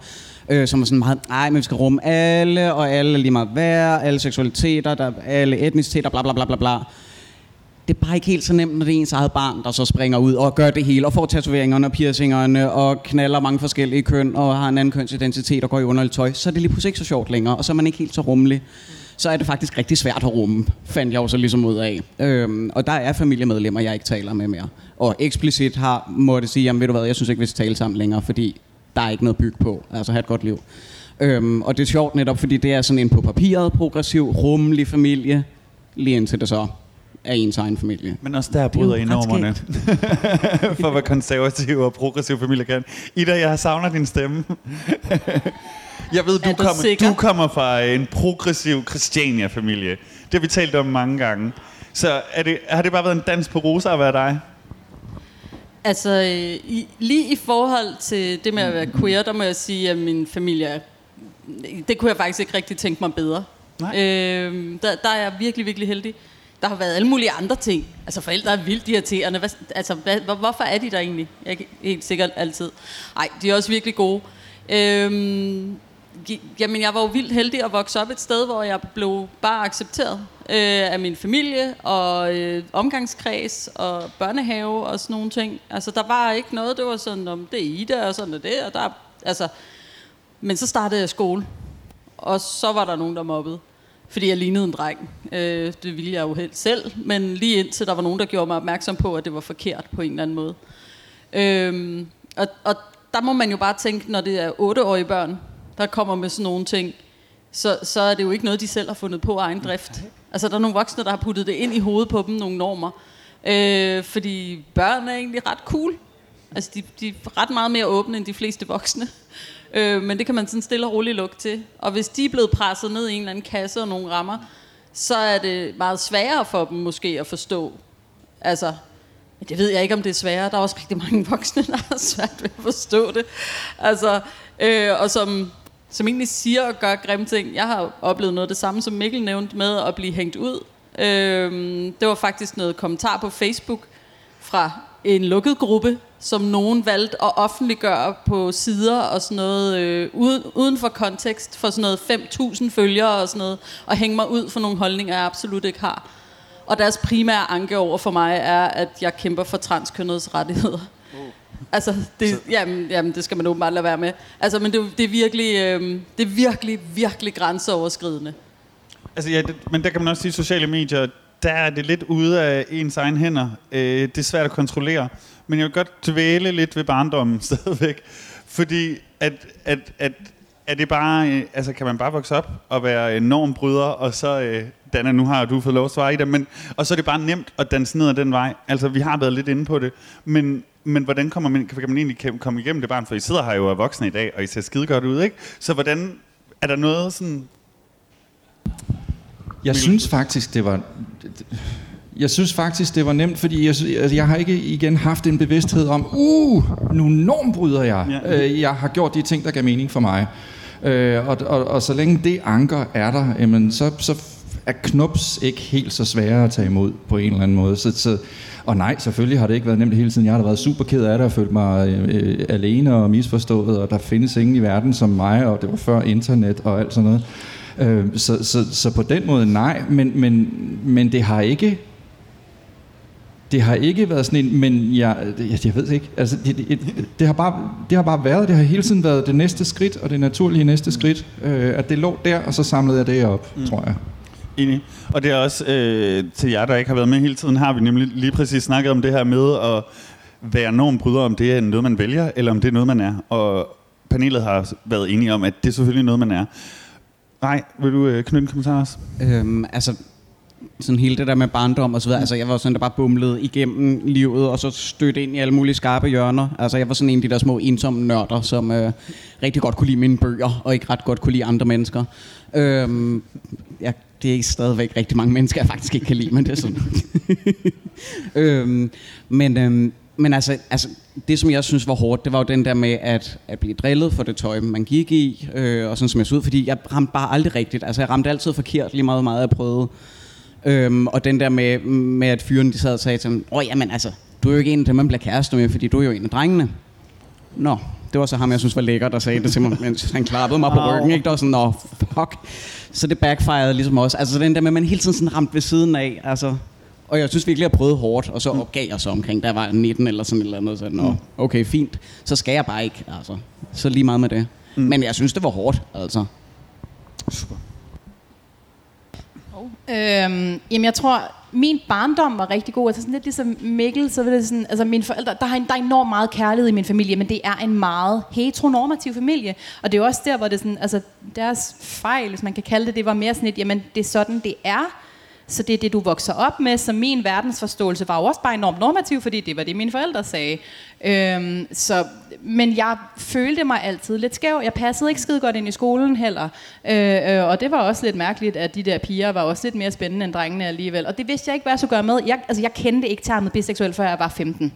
øh, som er sådan meget, nej, men vi skal rumme alle, og alle lige meget værd, alle seksualiteter, der, alle etniciteter, bla bla bla bla bla. Det er bare ikke helt så nemt, når det er ens eget barn, der så springer ud og gør det hele, og får tatoveringerne og piercingerne, og knaller mange forskellige køn, og har en anden kønsidentitet og går i underligt tøj, så er det lige pludselig ikke så sjovt længere, og så er man ikke helt så rummelig så er det faktisk rigtig svært at rumme, fandt jeg jo så ligesom ud af. Øhm, og der er familiemedlemmer, jeg ikke taler med mere. Og eksplicit har måtte sige, jamen ved du hvad, jeg synes ikke, vi skal tale sammen længere, fordi der er ikke noget byg på. Altså have et godt liv. Øhm, og det er sjovt netop, fordi det er sådan en på papiret progressiv, rummelig familie, lige indtil det så er ens egen familie. Men også der bryder I normerne. [LAUGHS] For hvad konservativ og progressiv familie kan. Ida, jeg savner din stemme. [LAUGHS] jeg ved, du, du, kommer, du kommer fra en progressiv Christiania-familie. Det har vi talt om mange gange. Så er det, har det bare været en dans på roser at være dig? Altså, i, lige i forhold til det med at være queer, der må jeg sige, at min familie, det kunne jeg faktisk ikke rigtig tænke mig bedre. Øh, der, der er jeg virkelig, virkelig heldig. Der har været alle mulige andre ting. Altså forældre er vildt irriterende. Hvad, altså, hvad, hvorfor er de der egentlig? Jeg er ikke helt sikkert altid. Nej, de er også virkelig gode. Øhm, jamen, jeg var jo vildt heldig at vokse op et sted, hvor jeg blev bare accepteret øh, af min familie og øh, omgangskreds og børnehave og sådan nogle ting. Altså, der var ikke noget, det var sådan, om det er Ida og sådan noget det, og der, altså, men så startede jeg skole, og så var der nogen, der mobbede, fordi jeg lignede en dreng. Øh, det ville jeg jo helt selv, men lige indtil der var nogen, der gjorde mig opmærksom på, at det var forkert på en eller anden måde. Øhm, og, og der må man jo bare tænke, når det er otteårige børn, der kommer med sådan nogle ting, så, så er det jo ikke noget, de selv har fundet på af egen drift. Altså, der er nogle voksne, der har puttet det ind i hovedet på dem, nogle normer. Øh, fordi børn er egentlig ret cool. Altså, de, de er ret meget mere åbne end de fleste voksne. Øh, men det kan man sådan stille og roligt lukke til. Og hvis de er blevet presset ned i en eller anden kasse og nogle rammer, så er det meget sværere for dem måske at forstå. Altså, men det ved jeg ikke, om det er sværere. Der er også rigtig mange voksne, der har svært ved at forstå det. Altså, øh, og som, som egentlig siger og gør grimme ting. Jeg har oplevet noget af det samme, som Mikkel nævnte med at blive hængt ud. Øh, det var faktisk noget kommentar på Facebook fra en lukket gruppe, som nogen valgte at offentliggøre på sider og sådan noget, øh, uden, uden for kontekst, for sådan noget 5.000 følgere og sådan noget, og hænge mig ud for nogle holdninger, jeg absolut ikke har. Og deres primære anke over for mig er, at jeg kæmper for transkønnedes rettigheder. Altså, det, jamen, jamen, det skal man åbenbart lade være med. Altså, men det, er det, er virkelig, øh, det er virkelig, virkelig grænseoverskridende. Altså, ja, det, men der kan man også sige, at sociale medier, der er det lidt ude af ens egen hænder. Øh, det er svært at kontrollere. Men jeg vil godt dvæle lidt ved barndommen [LAUGHS] stadigvæk. Fordi at, at, at, er det bare, øh, altså kan man bare vokse op og være enorm bryder, og så, øh, Dana, nu har du fået lov at svare i det, men, og så er det bare nemt at danse ned ad den vej. Altså, vi har været lidt inde på det, men, men hvordan kommer man, kan man egentlig komme igennem det barn? For I sidder her jo og er voksne i dag, og I ser skide godt ud, ikke? Så hvordan, er der noget sådan, Jeg synes faktisk, det var... Jeg synes faktisk, det var nemt, fordi jeg, altså, jeg har ikke igen haft en bevidsthed om, uh, nu normbryder jeg. Ja. Øh, jeg har gjort de ting, der gav mening for mig. Øh, og, og, og så længe det anker er der, jamen, så, så er knups ikke helt så svære at tage imod på en eller anden måde. Så, så, og nej, selvfølgelig har det ikke været nemt hele tiden. Jeg har da været super ked af det og følt mig øh, alene og misforstået, og der findes ingen i verden som mig, og det var før internet og alt sådan noget. Øh, så, så, så på den måde nej, men, men, men det har ikke det har ikke været sådan en, men jeg, jeg, jeg ved ikke, altså det, det, det, har bare, det har bare været, det har hele tiden været det næste skridt, og det naturlige næste skridt, øh, at det lå der, og så samlede jeg det op, mm. tror jeg. Enig. Og det er også øh, til jer, der ikke har været med hele tiden, har vi nemlig lige præcis snakket om det her med at være normbryder, om det er noget, man vælger, eller om det er noget, man er. Og panelet har været enige om, at det er selvfølgelig noget, man er. Nej, vil du øh, knytte en kommentar også? Øhm, altså, sådan hele det der med barndom og så videre. Altså, jeg var sådan, der bare bumlede igennem livet, og så stødte ind i alle mulige skarpe hjørner. Altså, jeg var sådan en af de der små ensomme nørder, som øh, rigtig godt kunne lide mine bøger, og ikke ret godt kunne lide andre mennesker. Øhm, ja, det er stadigvæk rigtig mange mennesker, jeg faktisk ikke kan lide, men det er sådan. [LAUGHS] øhm, men, øhm, men altså, altså, det som jeg synes var hårdt, det var jo den der med at, at blive drillet for det tøj, man gik i, øh, og sådan som jeg så ud, fordi jeg ramte bare aldrig rigtigt. Altså jeg ramte altid forkert, lige meget meget jeg prøvede. Øhm, og den der med, med at fyren de sad og sagde til ham, åh jamen altså, du er jo ikke en dem, man bliver kæreste med, fordi du er jo en af drengene. Nå, det var så ham, jeg synes var lækker, der sagde det til mig, mens han klappede mig på ryggen. Ikke? Der var sådan, nå, fuck. Så det backfired ligesom også. Altså den der med, at man hele tiden sådan ramte ved siden af. Altså, og jeg synes virkelig, at jeg prøvede hårdt, og så opgav jeg så omkring, jeg var 19 eller sådan et eller andet. Så, nå, okay, fint. Så skal jeg bare ikke, altså. Så lige meget med det. Mm. Men jeg synes, det var hårdt, altså. Super. Øhm, jamen jeg tror, min barndom var rigtig god. Altså sådan lidt ligesom Mikkel, så var det sådan, altså mine forældre, der, har, der er enormt meget kærlighed i min familie, men det er en meget heteronormativ familie. Og det er jo også der, hvor det sådan, altså deres fejl, hvis man kan kalde det, det var mere sådan et, jamen det er sådan, det er. Så det er det, du vokser op med. Så min verdensforståelse var jo også bare enormt normativ, fordi det var det, mine forældre sagde. Øhm, så, men jeg følte mig altid lidt skæv. Jeg passede ikke skide godt ind i skolen heller. Øh, øh, og det var også lidt mærkeligt, at de der piger var også lidt mere spændende end drengene alligevel. Og det vidste jeg ikke, hvad jeg skulle gøre med. Jeg, altså, jeg kendte ikke termet biseksuel, før jeg var 15.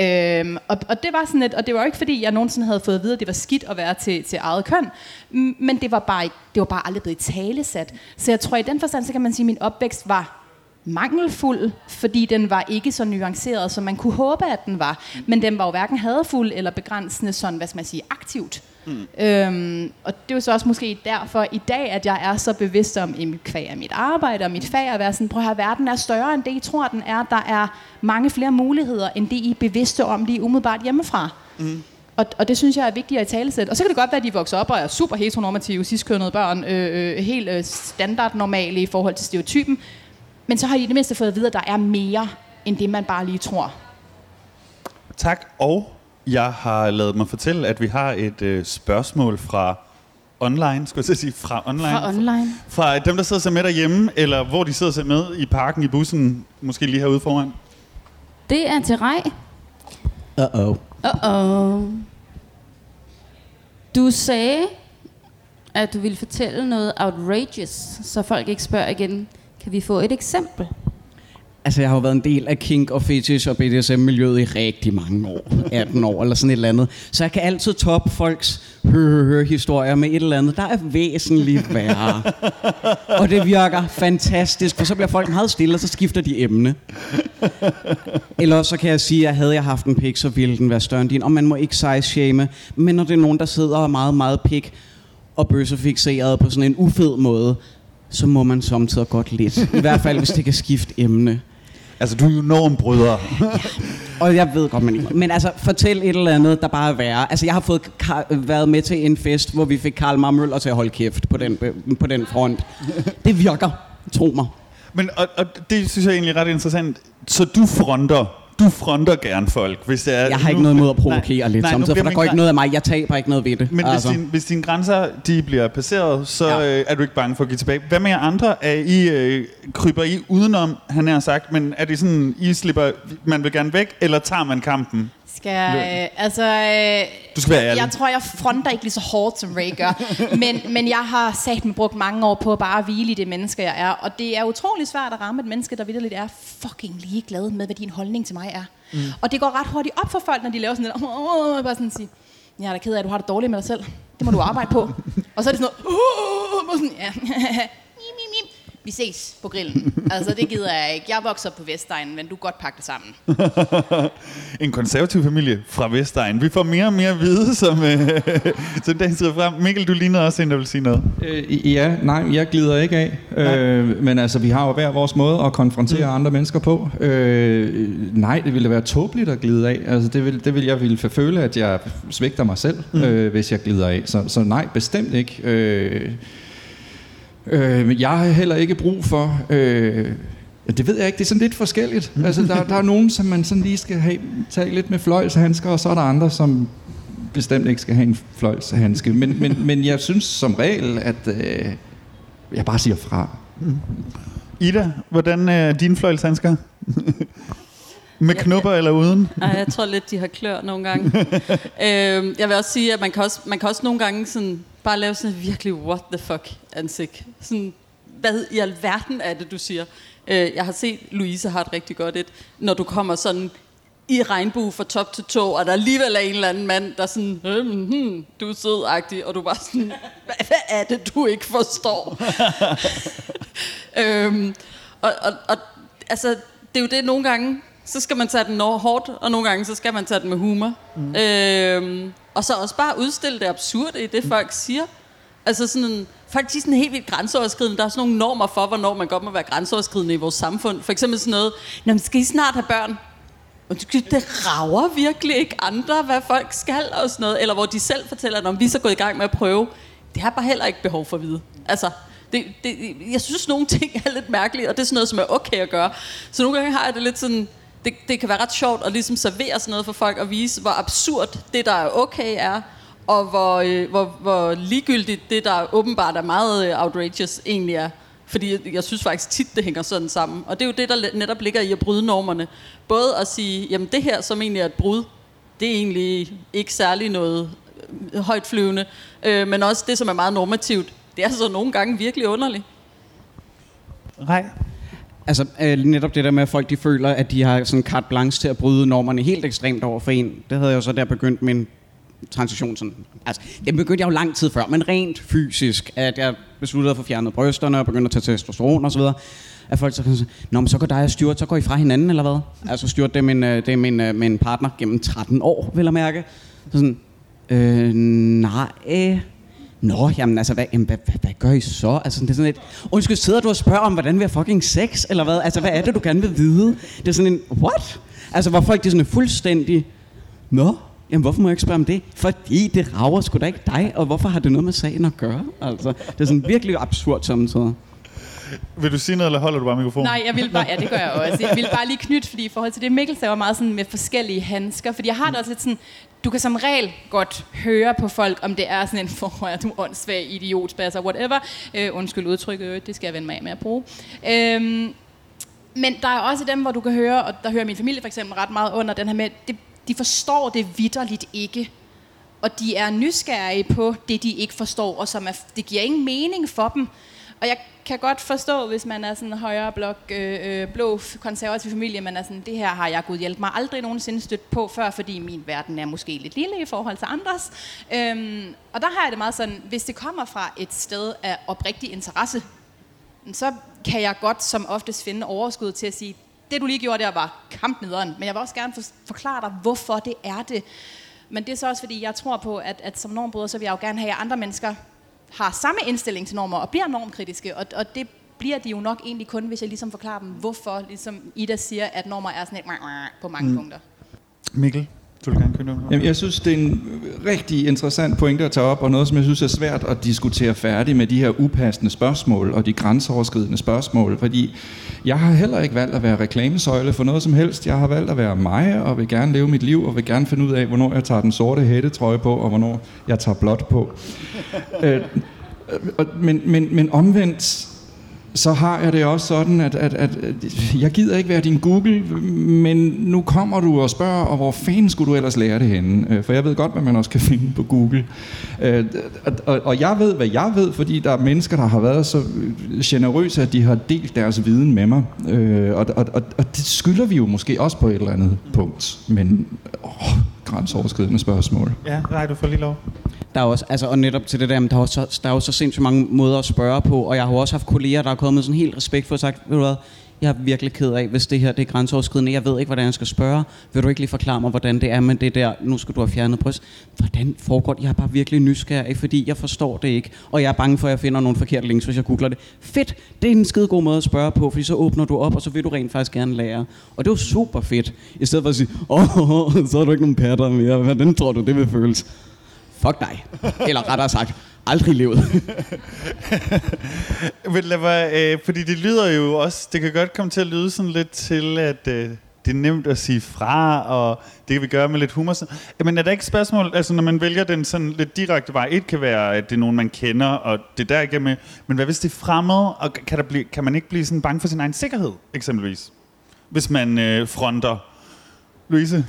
Øhm, og, og det var sådan et, og det var ikke fordi, jeg nogensinde havde fået at vide, at det var skidt at være til, til eget køn, men det var, bare, det var bare aldrig blevet talesat. Så jeg tror, i den forstand, så kan man sige, at min opvækst var mangelfuld, fordi den var ikke så nuanceret, som man kunne håbe, at den var. Men den var jo hverken hadfuld eller begrænsende sådan, hvad skal man sige, aktivt. Mm. Øhm, og det er jo så også måske derfor i dag, at jeg er så bevidst om i mit kvæg af mit arbejde og mit fag, at være sådan, prøv at høre, verden er større end det, I tror, den er. Der er mange flere muligheder, end det, I er bevidste om lige umiddelbart hjemmefra. Mm. Og, og det synes jeg er vigtigt at i talesæt. Og så kan det godt være, at de vokser op og er super heteronormative, ciskønnede børn, øh, øh, helt øh, standardnormale i forhold til stereotypen. Men så har I i det mindste fået at vide, at der er mere, end det man bare lige tror. Tak, og jeg har lavet mig fortælle, at vi har et øh, spørgsmål fra online, skulle jeg sige, fra online. Fra online. Fra dem, der sidder sig med derhjemme, eller hvor de sidder sig med i parken, i bussen, måske lige herude foran. Det er til Rej. Uh-oh. Uh-oh. Du sagde, at du ville fortælle noget outrageous, så folk ikke spørger igen. Kan vi få et eksempel? Altså, jeg har jo været en del af kink og fetish og BDSM-miljøet i rigtig mange år. 18 år eller sådan et eller andet. Så jeg kan altid toppe folks hø-hø-hø-historier med et eller andet, der er væsentligt værre. Og det virker fantastisk, for så bliver folk meget stille, og så skifter de emne. Eller så kan jeg sige, at havde jeg haft en pik, så ville den være større end din. Og man må ikke size-shame, men når det er nogen, der sidder og er meget, meget pik og bøssefixeret på sådan en ufed måde, så må man samtidig godt lidt. I hvert fald, hvis det kan skifte emne. Altså, du er jo normbryder. Og jeg ved godt, man ikke. Men altså, fortæl et eller andet, der bare er værre. Altså, jeg har fået været med til en fest, hvor vi fik Karl Marmøller til at holde kæft på den, på den front. Det virker. Tro mig. Men og, og det synes jeg egentlig er ret interessant. Så du fronter, du fronter gerne folk, hvis det er... Jeg har ikke nu- noget imod at provokere Nej, lidt nej, samtidig, for der går ikke noget af mig. Jeg taber ikke noget ved det. Men altså. hvis, din, hvis dine grænser de bliver passeret, så Ja. øh, er du ikke bange for at give tilbage. Hvad med jer andre? Er I, øh, kryber I udenom, han har sagt, men er det sådan, I slipper, man vil gerne væk, eller tager man kampen? Skal jeg, øh, altså, øh, Du skal være ærlig. jeg tror, jeg fronter ikke lige så hårdt, som Ray gør. [LAUGHS] men, men jeg har sat mig brugt mange år på at bare hvile i det menneske, jeg er. Og det er utrolig svært at ramme et menneske, der vidderligt er fucking ligeglad med, hvad din holdning til mig er. Mm. Og det går ret hurtigt op for folk, når de laver sådan noget. Oh, oh, bare sådan sige, jeg er da ked af, at du har det dårligt med dig selv. Det må du arbejde på. [LAUGHS] og så er det sådan noget, oh, sådan, ja. [LAUGHS] Vi ses på grillen. Altså, det gider jeg ikke. Jeg vokser op på Vestegnen, men du kan godt pakke det sammen. [LAUGHS] En konservativ familie fra Vestegn. Vi får mere og mere at vide, som, øh, [LAUGHS] som dagen skrider frem. Mikkel, du ligner også en, der vil sige noget. Øh, ja, nej, jeg glider ikke af. Øh, men altså, vi har jo hver vores måde at konfrontere mm. andre mennesker på. Øh, nej, det ville være tåbeligt at glide af. Altså, det vil, det vil jeg ville føle, at jeg svigter mig selv, mm. øh, hvis jeg glider af. Så, så nej, bestemt ikke. Øh, øh, jeg har heller ikke brug for... Øh, Ja, det ved jeg ikke. Det er sådan lidt forskelligt. [LAUGHS] Altså, der, der er nogen, som man sådan lige skal have, tage lidt med fløjlshandsker, og så er der andre, som bestemt ikke skal have en fløjlshandske. Men, men, [LAUGHS] men jeg synes som regel, at øh, jeg bare siger fra. Ida, hvordan er dine fløjlshandsker? [LAUGHS] Med knupper eller uden? Ej, jeg tror lidt, de har klør nogle gange. [LAUGHS] øhm, jeg vil også sige, at man kan også, man kan også nogle gange sådan, bare lave sådan et virkelig what the fuck ansigt. Sådan, hvad i alverden er det, du siger? Øh, jeg har set, Louise har et rigtig godt et, når du kommer sådan i regnbue fra top til tå, og der alligevel er en eller anden mand, der er sådan, hmm, hmm, du er sød og du bare sådan, hvad, hvad er det, du ikke forstår? [LAUGHS] [LAUGHS] øhm, og, og, og altså, det er jo det nogle gange, så skal man tage den hårdt, og nogle gange, så skal man tage den med humor. Mm. Øhm, og så også bare udstille det absurde i det, folk siger. Altså sådan folk de er sådan helt vildt grænseoverskridende. Der er sådan nogle normer for, hvornår man godt må være grænseoverskridende i vores samfund. For eksempel sådan noget, Nå, men skal I snart have børn? Og det rager virkelig ikke andre, hvad folk skal og sådan noget. Eller hvor de selv fortæller, om vi er så gået i gang med at prøve. Det har bare heller ikke behov for at vide. Altså, det, det, jeg synes, nogle ting er lidt mærkelige, og det er sådan noget, som er okay at gøre. Så nogle gange har jeg det lidt sådan, det, det kan være ret sjovt at ligesom servere sådan noget for folk og vise, hvor absurd det, der er okay, er, og hvor, øh, hvor, hvor ligegyldigt det, der åbenbart er meget øh, outrageous, egentlig er. Fordi jeg, jeg synes faktisk tit, det hænger sådan sammen. Og det er jo det, der netop ligger i at bryde normerne. Både at sige, jamen det her, som egentlig er et brud, det er egentlig ikke særlig noget øh, højt flyvende. Øh, men også det, som er meget normativt, det er så nogle gange virkelig underligt. Nej. Altså øh, netop det der med, at folk de føler, at de har sådan carte blanche til at bryde normerne helt ekstremt over for en. Det havde jeg jo så der begyndt min transition sådan. Altså, det begyndte jeg jo lang tid før, men rent fysisk, at jeg besluttede at få fjernet brysterne og begyndte at tage testosteron og så videre. At folk så kan sige, Nå, men så går dig og Stuart, så går I fra hinanden, eller hvad? Altså Stuart, øh, det er min, det er min, min partner gennem 13 år, vil jeg mærke. Så sådan, øh, nej, Nå, jamen altså, hvad, jamen, hvad, hvad, hvad gør I så? Altså, det er sådan et, undskyld, sidder du og spørger om, hvordan vi har fucking sex, eller hvad? Altså, hvad er det, du gerne vil vide? Det er sådan en, what? Altså, hvor folk de er sådan fuldstændig, nå, jamen hvorfor må jeg ikke spørge om det? Fordi det rager sgu da ikke dig, og hvorfor har det noget med sagen at gøre? Altså, det er sådan virkelig absurd samtidig. Vil du sige noget, eller holder du bare mikrofonen? Nej, jeg vil bare, ja, det gør jeg også. Jeg vil bare lige knytte, fordi i forhold til det, Mikkel sagde, var meget sådan med forskellige handsker. Fordi jeg har det også lidt sådan, du kan som regel godt høre på folk, om det er sådan en [LAUGHS] for, at du åndssvag, idiot, altså whatever. Øh, undskyld udtrykket, det skal jeg vende mig af med at bruge. Øhm, men der er også dem, hvor du kan høre, og der hører min familie for eksempel ret meget under den her med, det, de forstår det vidderligt ikke. Og de er nysgerrige på det, de ikke forstår, og som er, det giver ingen mening for dem. Og jeg kan godt forstå, hvis man er sådan en højre blok, øh, øh, blå konservativ familie, men er sådan, det her har jeg gud hjælp mig aldrig nogensinde stødt på før, fordi min verden er måske lidt lille i forhold til andres. Øhm, og der har jeg det meget sådan, hvis det kommer fra et sted af oprigtig interesse, så kan jeg godt som oftest finde overskud til at sige, det du lige gjorde der var kampnederen, men jeg vil også gerne forklare dig, hvorfor det er det. Men det er så også, fordi jeg tror på, at, at som normbryder, så vil jeg jo gerne have, at andre mennesker har samme indstilling til normer og bliver normkritiske, og, og det bliver de jo nok egentlig kun, hvis jeg ligesom forklarer dem, hvorfor ligesom Ida siger, at normer er sådan et på mange mm. punkter. Mikkel? Du vil gerne købe Jamen, jeg synes, det er en rigtig interessant pointe at tage op, og noget, som jeg synes er svært at diskutere færdigt med de her upassende spørgsmål og de grænseoverskridende spørgsmål, fordi jeg har heller ikke valgt at være reklamesøjle for noget som helst. Jeg har valgt at være mig og vil gerne leve mit liv og vil gerne finde ud af, hvornår jeg tager den sorte hættetrøje på, og hvornår jeg tager blåt på. øh, men, men, men omvendt, så har jeg det også sådan, at, at, at, at jeg gider ikke være din Google, men nu kommer du og spørger, og hvor fanden skulle du ellers lære det henne? Øh, for jeg ved godt, hvad man også kan [LAUGHS] finde på Google. Øh, og, og jeg ved, hvad jeg ved, fordi der er mennesker, der har været så generøse, at de har delt deres viden med mig. Øh, og, og, og, og det skylder vi jo måske også på et eller andet punkt. Men åh, grænseoverskridende spørgsmål. Ja, nej, du får lige lov. Der er også, altså, og netop til det der, der er, også, der er jo så sindssygt mange måder at spørge på, og jeg har også haft kolleger, der er kommet med sådan helt respekt for at sagt, ved du hvad, jeg er virkelig ked af, hvis det her det er grænseoverskridende. Jeg ved ikke, hvordan jeg skal spørge. Vil du ikke lige forklare mig, hvordan det er med det der, nu skal du have fjernet bryst. Hvordan foregår det? Jeg er bare virkelig nysgerrig, fordi jeg forstår det ikke. Og jeg er bange for, at jeg finder nogle forkerte links, hvis jeg googler det. Fedt! Det er en skide god måde at spørge på, fordi så åbner du op, og så vil du rent faktisk gerne lære. Og det er jo super fedt. I stedet for at sige, åh, oh, [LAUGHS] så er du ikke nogen patter mere. Hvordan tror du, det vil føles? Fuck dig. Eller rettere sagt, aldrig levet. [LAUGHS] Men lad mig, øh, fordi det lyder jo også, det kan godt komme til at lyde sådan lidt til, at øh, det er nemt at sige fra, og det kan vi gøre med lidt humor. Men er der ikke spørgsmål, altså når man vælger den sådan lidt direkte vej, et kan være, at det er nogen, man kender, og det der ikke med, men hvad hvis det er fremmed, og kan, der blive, kan man ikke blive sådan bange for sin egen sikkerhed, eksempelvis? Hvis man øh, fronter. Louise?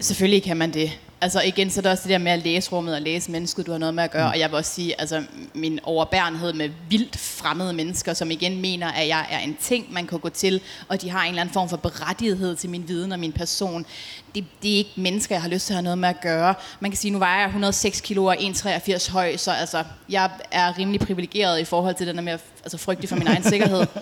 Selvfølgelig kan man det altså igen, så er der også det der med at læse rummet og læse mennesket, du har noget med at gøre. Mm. Og jeg vil også sige, altså min overbærenhed med vildt fremmede mennesker, som igen mener, at jeg er en ting, man kan gå til, og de har en eller anden form for berettighed til min viden og min person. Det, det er ikke mennesker, jeg har lyst til at have noget med at gøre. Man kan sige, nu vejer jeg 106 kilo og 1,83 høj, så altså, jeg er rimelig privilegeret i forhold til den der med at altså frygtelig for min egen sikkerhed. [LAUGHS]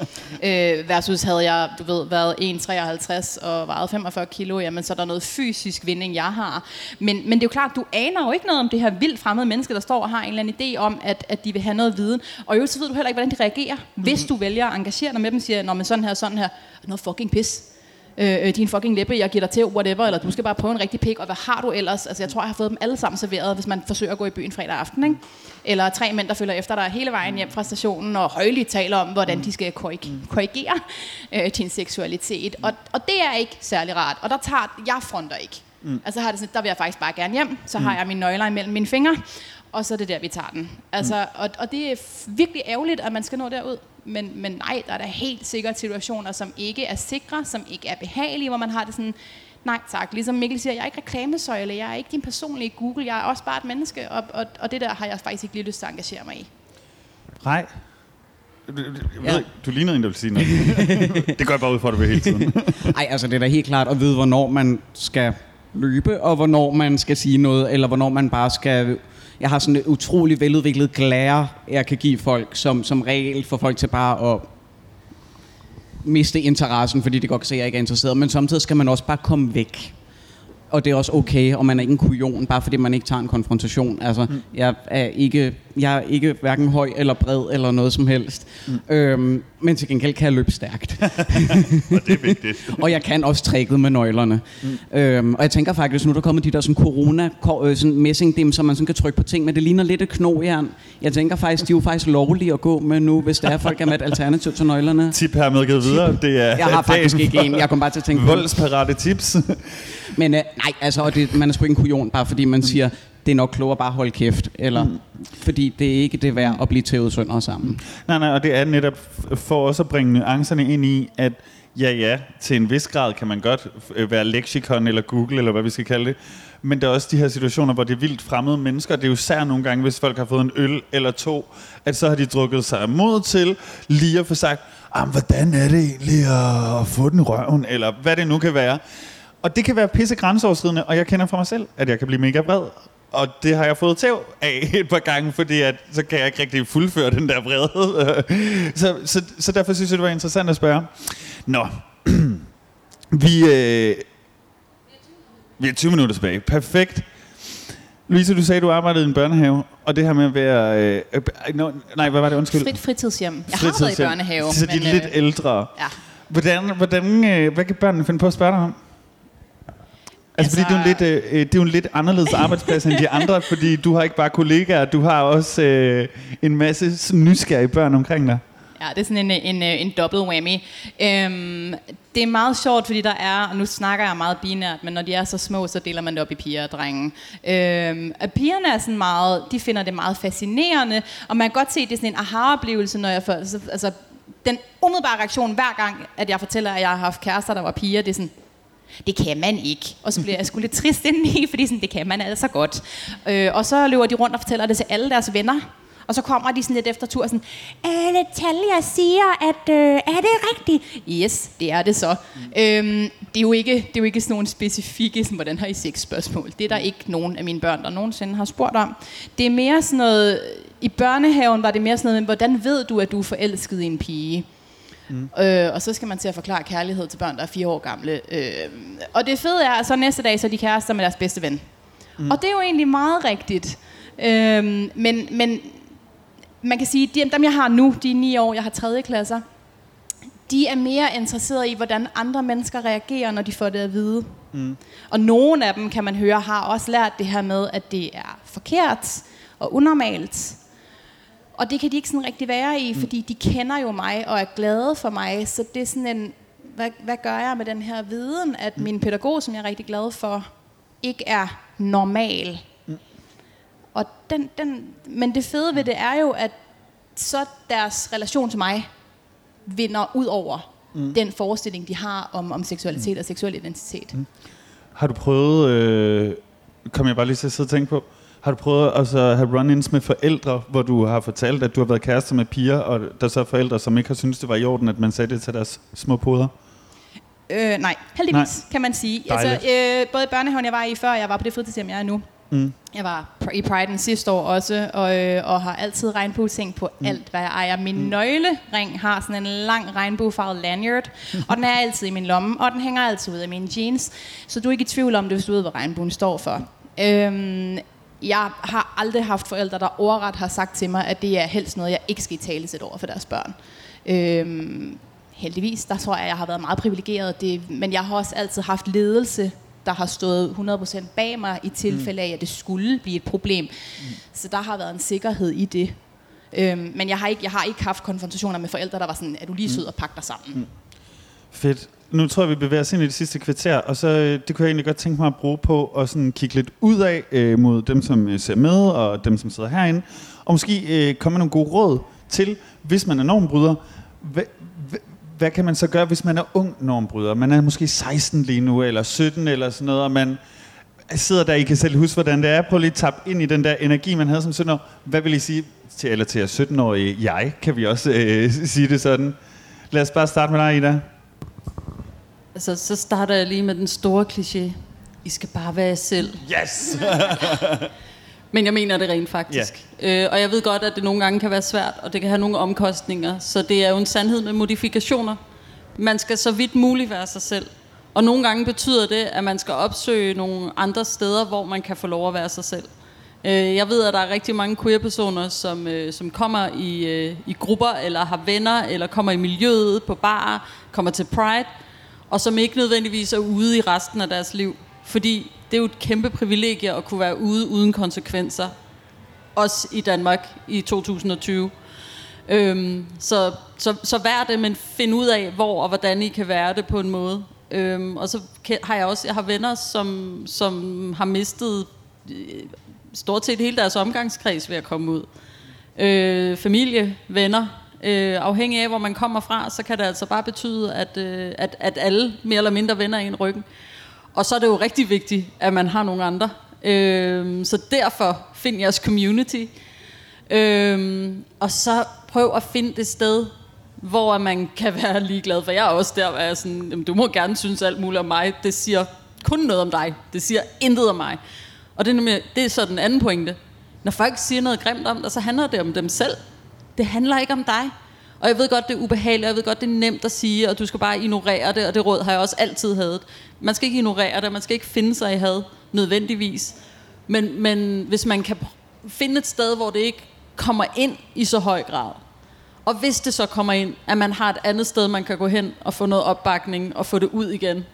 Øh, versus havde jeg, du ved, været 1,53 og vejet 45 kilo, jamen så er der noget fysisk vinding, jeg har. Men, men det er jo klart, du aner jo ikke noget om det her vildt fremmede menneske, der står og har en eller anden idé om, at, at de vil have noget viden. Og jo, så ved du heller ikke, hvordan de reagerer, hvis du vælger at engagere dig med dem og siger, når man sådan her, sådan her, noget fucking pis øh, øh, din fucking læbe, jeg giver dig til, whatever, eller du skal bare prøve en rigtig pik, og hvad har du ellers? Altså, jeg tror, jeg har fået dem alle sammen serveret, hvis man forsøger at gå i byen fredag aften, ikke? Eller tre mænd, der følger efter dig hele vejen hjem fra stationen, og højligt taler om, hvordan de skal korrigere øh, din seksualitet. Og, og det er ikke særlig rart, og der tager, jeg fronter ikke. Mm. Altså har det sådan, der vil jeg faktisk bare gerne hjem, så har jeg mine nøgler imellem mine fingre, og så er det der, vi tager den. Altså, mm. og, og det er virkelig ærgerligt, at man skal nå derud. Men, men nej, der er da helt sikkert situationer, som ikke er sikre, som ikke er behagelige, hvor man har det sådan, nej tak. Ligesom Mikkel siger, jeg er ikke reklamesøjle, jeg er ikke din personlige Google, jeg er også bare et menneske, og, og, og det der har jeg faktisk ikke lige lyst til at engagere mig i. Nej. du, Ja. ja. du lignede en, der ville sige noget. [LAUGHS] det går jeg bare ud for, at du vil hele tiden. [LAUGHS] Ej, altså det er da helt klart at vide, hvornår man skal løbe, og hvornår man skal sige noget, eller hvornår man bare skal... Jeg har sådan et utrolig veludviklet glære, jeg kan give folk, som, som regel får folk til bare at miste interessen, fordi de godt kan se, at jeg ikke er interesseret. Men samtidig skal man også bare komme væk. Og det er også okay, og man er ikke en kujon, bare fordi man ikke tager en konfrontation. Altså, mm. jeg, er ikke, jeg er ikke hverken høj eller bred eller noget som helst. Mm. Øhm, men til gengæld kan jeg løbe stærkt. [LAUGHS] og det er vigtigt. [LAUGHS] og jeg kan også tricket med nøglerne. Mm. Øhm, og jeg tænker faktisk, nu er der kommet de der sådan corona øh, sådan messingdim, så man sådan kan trykke på ting, men det ligner lidt et knogjern. Jeg tænker faktisk, de er jo faktisk lovlige at gå med nu, hvis der er folk er med et [LAUGHS] alternativ til nøglerne. Tip her med videre. Det er Jeg har faktisk ikke en. Jeg kom bare til at tænke Voldsparate tips. Men øh, nej, altså, og det, man er sgu ikke en kujon, bare fordi man siger, det er nok klogere bare at holde kæft. Eller, mm. Fordi det er ikke det værd at blive tævet sønder sammen. nej, nej, og det er netop for også at bringe nuancerne ind i, at ja, ja, til en vis grad kan man godt øh, være leksikon eller Google, eller hvad vi skal kalde det. Men der er også de her situationer, hvor det er vildt fremmede mennesker. Det er jo sær nogle gange, hvis folk har fået en øl eller to, at så har de drukket sig mod til lige at få sagt, "Ah, men hvordan er det egentlig at, at få den i røven, eller hvad det nu kan være. Og det kan være pisse grænseoverskridende, og jeg kender fra mig selv, at jeg kan blive mega vred. Og det har jeg fået tæv af [LAUGHS] et par gange, fordi at, så kan jeg ikke rigtig fuldføre den der vrede. [LAUGHS] så, så, så derfor synes jeg, det var interessant at spørge. Nå, [CLEARS THROAT] vi, øh, vi er 20 minutter tilbage. Perfekt. Louise, du sagde, du arbejdede i en børnehave, og det her med at være... Øh, øh, no, nej, hvad var det? Undskyld. Frit fritidshjem. Jeg har været i Fritidshjem. børnehave. Så de er men, lidt øh, ældre. Ja. Hvordan, hvordan, øh, hvad kan børnene finde på at spørge dig om? Altså, altså, fordi det er, jo en Altså- lidt, øh, det er jo en lidt anderledes [LAUGHS] arbejdsplads end de andre, fordi du har ikke bare kollegaer, du har også øh, en masse nysgerrige børn omkring dig. Ja, det er sådan en, en, en double whammy. Øhm, det er meget sjovt, fordi der er, og nu snakker jeg meget binært, men når de er så små, så deler man det op i piger og drenge. Øhm, pigerne er sådan meget, de finder det meget fascinerende, og man kan godt se, at det er sådan en aha-oplevelse, når jeg får, altså, altså den umiddelbare reaktion hver gang, at jeg fortæller, at jeg har haft kærester, der var piger, det er sådan, det kan man ikke. Og så bliver jeg sgu lidt trist indeni, fordi sådan, det kan man altså godt. Øh, og så løber de rundt og fortæller det til alle deres venner. Og så kommer de sådan lidt efter tur sådan, øh, Natalia siger, at øh, er det rigtigt? Yes, det er det så. Mm. Øhm, det, er jo ikke, det er jo ikke sådan nogle specifikke, sådan, hvordan har I sex spørgsmål. Det er der ikke nogen af mine børn, der nogensinde har spurgt om. Det er mere sådan noget, i børnehaven var det mere sådan noget, hvordan ved du, at du er forelsket i en pige? Mm. Øh, og så skal man til at forklare kærlighed til børn, der er fire år gamle. Øh, og det fede er, at så næste dag, så er de kærester med deres bedste ven. Mm. Og det er jo egentlig meget rigtigt. Øh, men, men man kan sige, at dem jeg har nu, de er ni år, jeg har tredje klasser, de er mere interesserede i, hvordan andre mennesker reagerer, når de får det at vide. Mm. Og nogle af dem, kan man høre, har også lært det her med, at det er forkert og unormalt. Og det kan de ikke sådan rigtig være i, fordi de kender jo mig og er glade for mig. Så det er sådan en, hvad, hvad gør jeg med den her viden, at min pædagog, som jeg er rigtig glad for, ikke er normal. Og den, den, men det fede ved det er jo, at så deres relation til mig vinder ud over mm. den forestilling, de har om, om seksualitet og seksuel identitet. Mm. Har du prøvet, øh, kom jeg bare lige til at sidde og tænke på, har du prøvet også at have run-ins med forældre, hvor du har fortalt, at du har været kærester med piger, og der så er forældre, som ikke har syntes, det var i orden, at man sagde det til deres små poder? Øh, nej, heldigvis Nej. kan man sige. Dejligt. Altså, øh, både i børnehaven, jeg var i før, jeg var på det fritidshjem, jeg er nu. Mm. Jeg var i Pride'en sidste år også, og, øh, og har altid regnbueting på mm. alt, hvad jeg ejer. Min mm. nøglering har sådan en lang regnbuefarvet lanyard, [LAUGHS] og den er altid i min lomme, og den hænger altid ud af mine jeans. Så du er ikke i tvivl om det, hvis du ved, hvad regnbuen står for. Øhm, jeg har aldrig haft forældre, der overret har sagt til mig, at det er helst noget, jeg ikke skal tale sæt over for deres børn. Øhm, heldigvis, der tror jeg, jeg har været meget privilegeret. Det, men jeg har også altid haft ledelse, der har stået 100% bag mig i tilfælde af, at det skulle blive et problem. Mm. Så der har været en sikkerhed i det. Øhm, men jeg har, ikke, jeg har ikke haft konfrontationer med forældre, der var sådan, er du lige sød og pakke dig sammen? Mm. Fedt. Nu tror jeg, vi bevæger os ind i det sidste kvarter, og så øh, det kunne jeg egentlig godt tænke mig at bruge på at sådan kigge lidt ud af øh, mod dem, som øh, ser med, og dem, som sidder herinde, og måske øh, komme med nogle gode råd til, hvis man er normbryder, hvad, hvad, hvad kan man så gøre, hvis man er ung normbryder? Man er måske 16 lige nu, eller 17 eller sådan noget, og man, sidder der, I kan selv huske, hvordan det er. Prøv lige at tappe ind i den der energi, man havde som 17 år. Hvad vil I sige til, eller til 17-årige jeg? Kan vi også øh, [LAUGHS] sige det sådan? Lad os bare starte med dig, Ida. Altså, så starter jeg lige med den store kliché. I skal bare være jer selv. Yes! [LAUGHS] Men jeg mener det rent faktisk. Yeah. Øh, og jeg ved godt, at det nogle gange kan være svært, og det kan have nogle omkostninger. Så det er jo en sandhed med modifikationer. Man skal så vidt muligt være sig selv. Og nogle gange betyder det, at man skal opsøge nogle andre steder, hvor man kan få lov at være sig selv. Øh, jeg ved, at der er rigtig mange queer-personer, som, øh, som kommer i, øh, i grupper, eller har venner, eller kommer i miljøet på bar, kommer til Pride, og som ikke nødvendigvis er ude i resten af deres liv. Fordi det er jo et kæmpe privilegie at kunne være ude uden konsekvenser. Også i Danmark i 2020. Øhm, så, så, så vær det, men find ud af, hvor og hvordan I kan være det på en måde. Øhm, og så har jeg også jeg har venner, som, som har mistet øh, stort set hele deres omgangskreds ved at komme ud. Øh, familie, venner, øh, afhængig af hvor man kommer fra, så kan det altså bare betyde, at, øh, at, at alle mere eller mindre vender en ryggen. Og så er det jo rigtig vigtigt, at man har nogle andre. Øh, så derfor find jeres community. Øh, og så prøv at finde det sted, hvor man kan [LAUGHS] være ligeglad. For jeg er også der, hvor jeg er sådan, jamen, du må gerne synes alt muligt om mig. Det siger kun noget om dig. Det siger intet om mig. Og det er, nemlig, det er så den anden pointe. Når folk siger noget grimt om dig, så handler det om dem selv. Det handler ikke om dig. Og jeg ved godt, det er ubehageligt, og jeg ved godt, det er nemt at sige, og du skal bare ignorere det, og det råd har jeg også altid hadet. Man skal ikke ignorere det, man skal ikke finde sig i had, nødvendigvis. Men, men hvis man kan finde et sted, hvor det ikke kommer ind i så høj grad, og hvis det så kommer ind, at man har et andet sted, man kan gå hen og få noget opbakning og få det ud igen.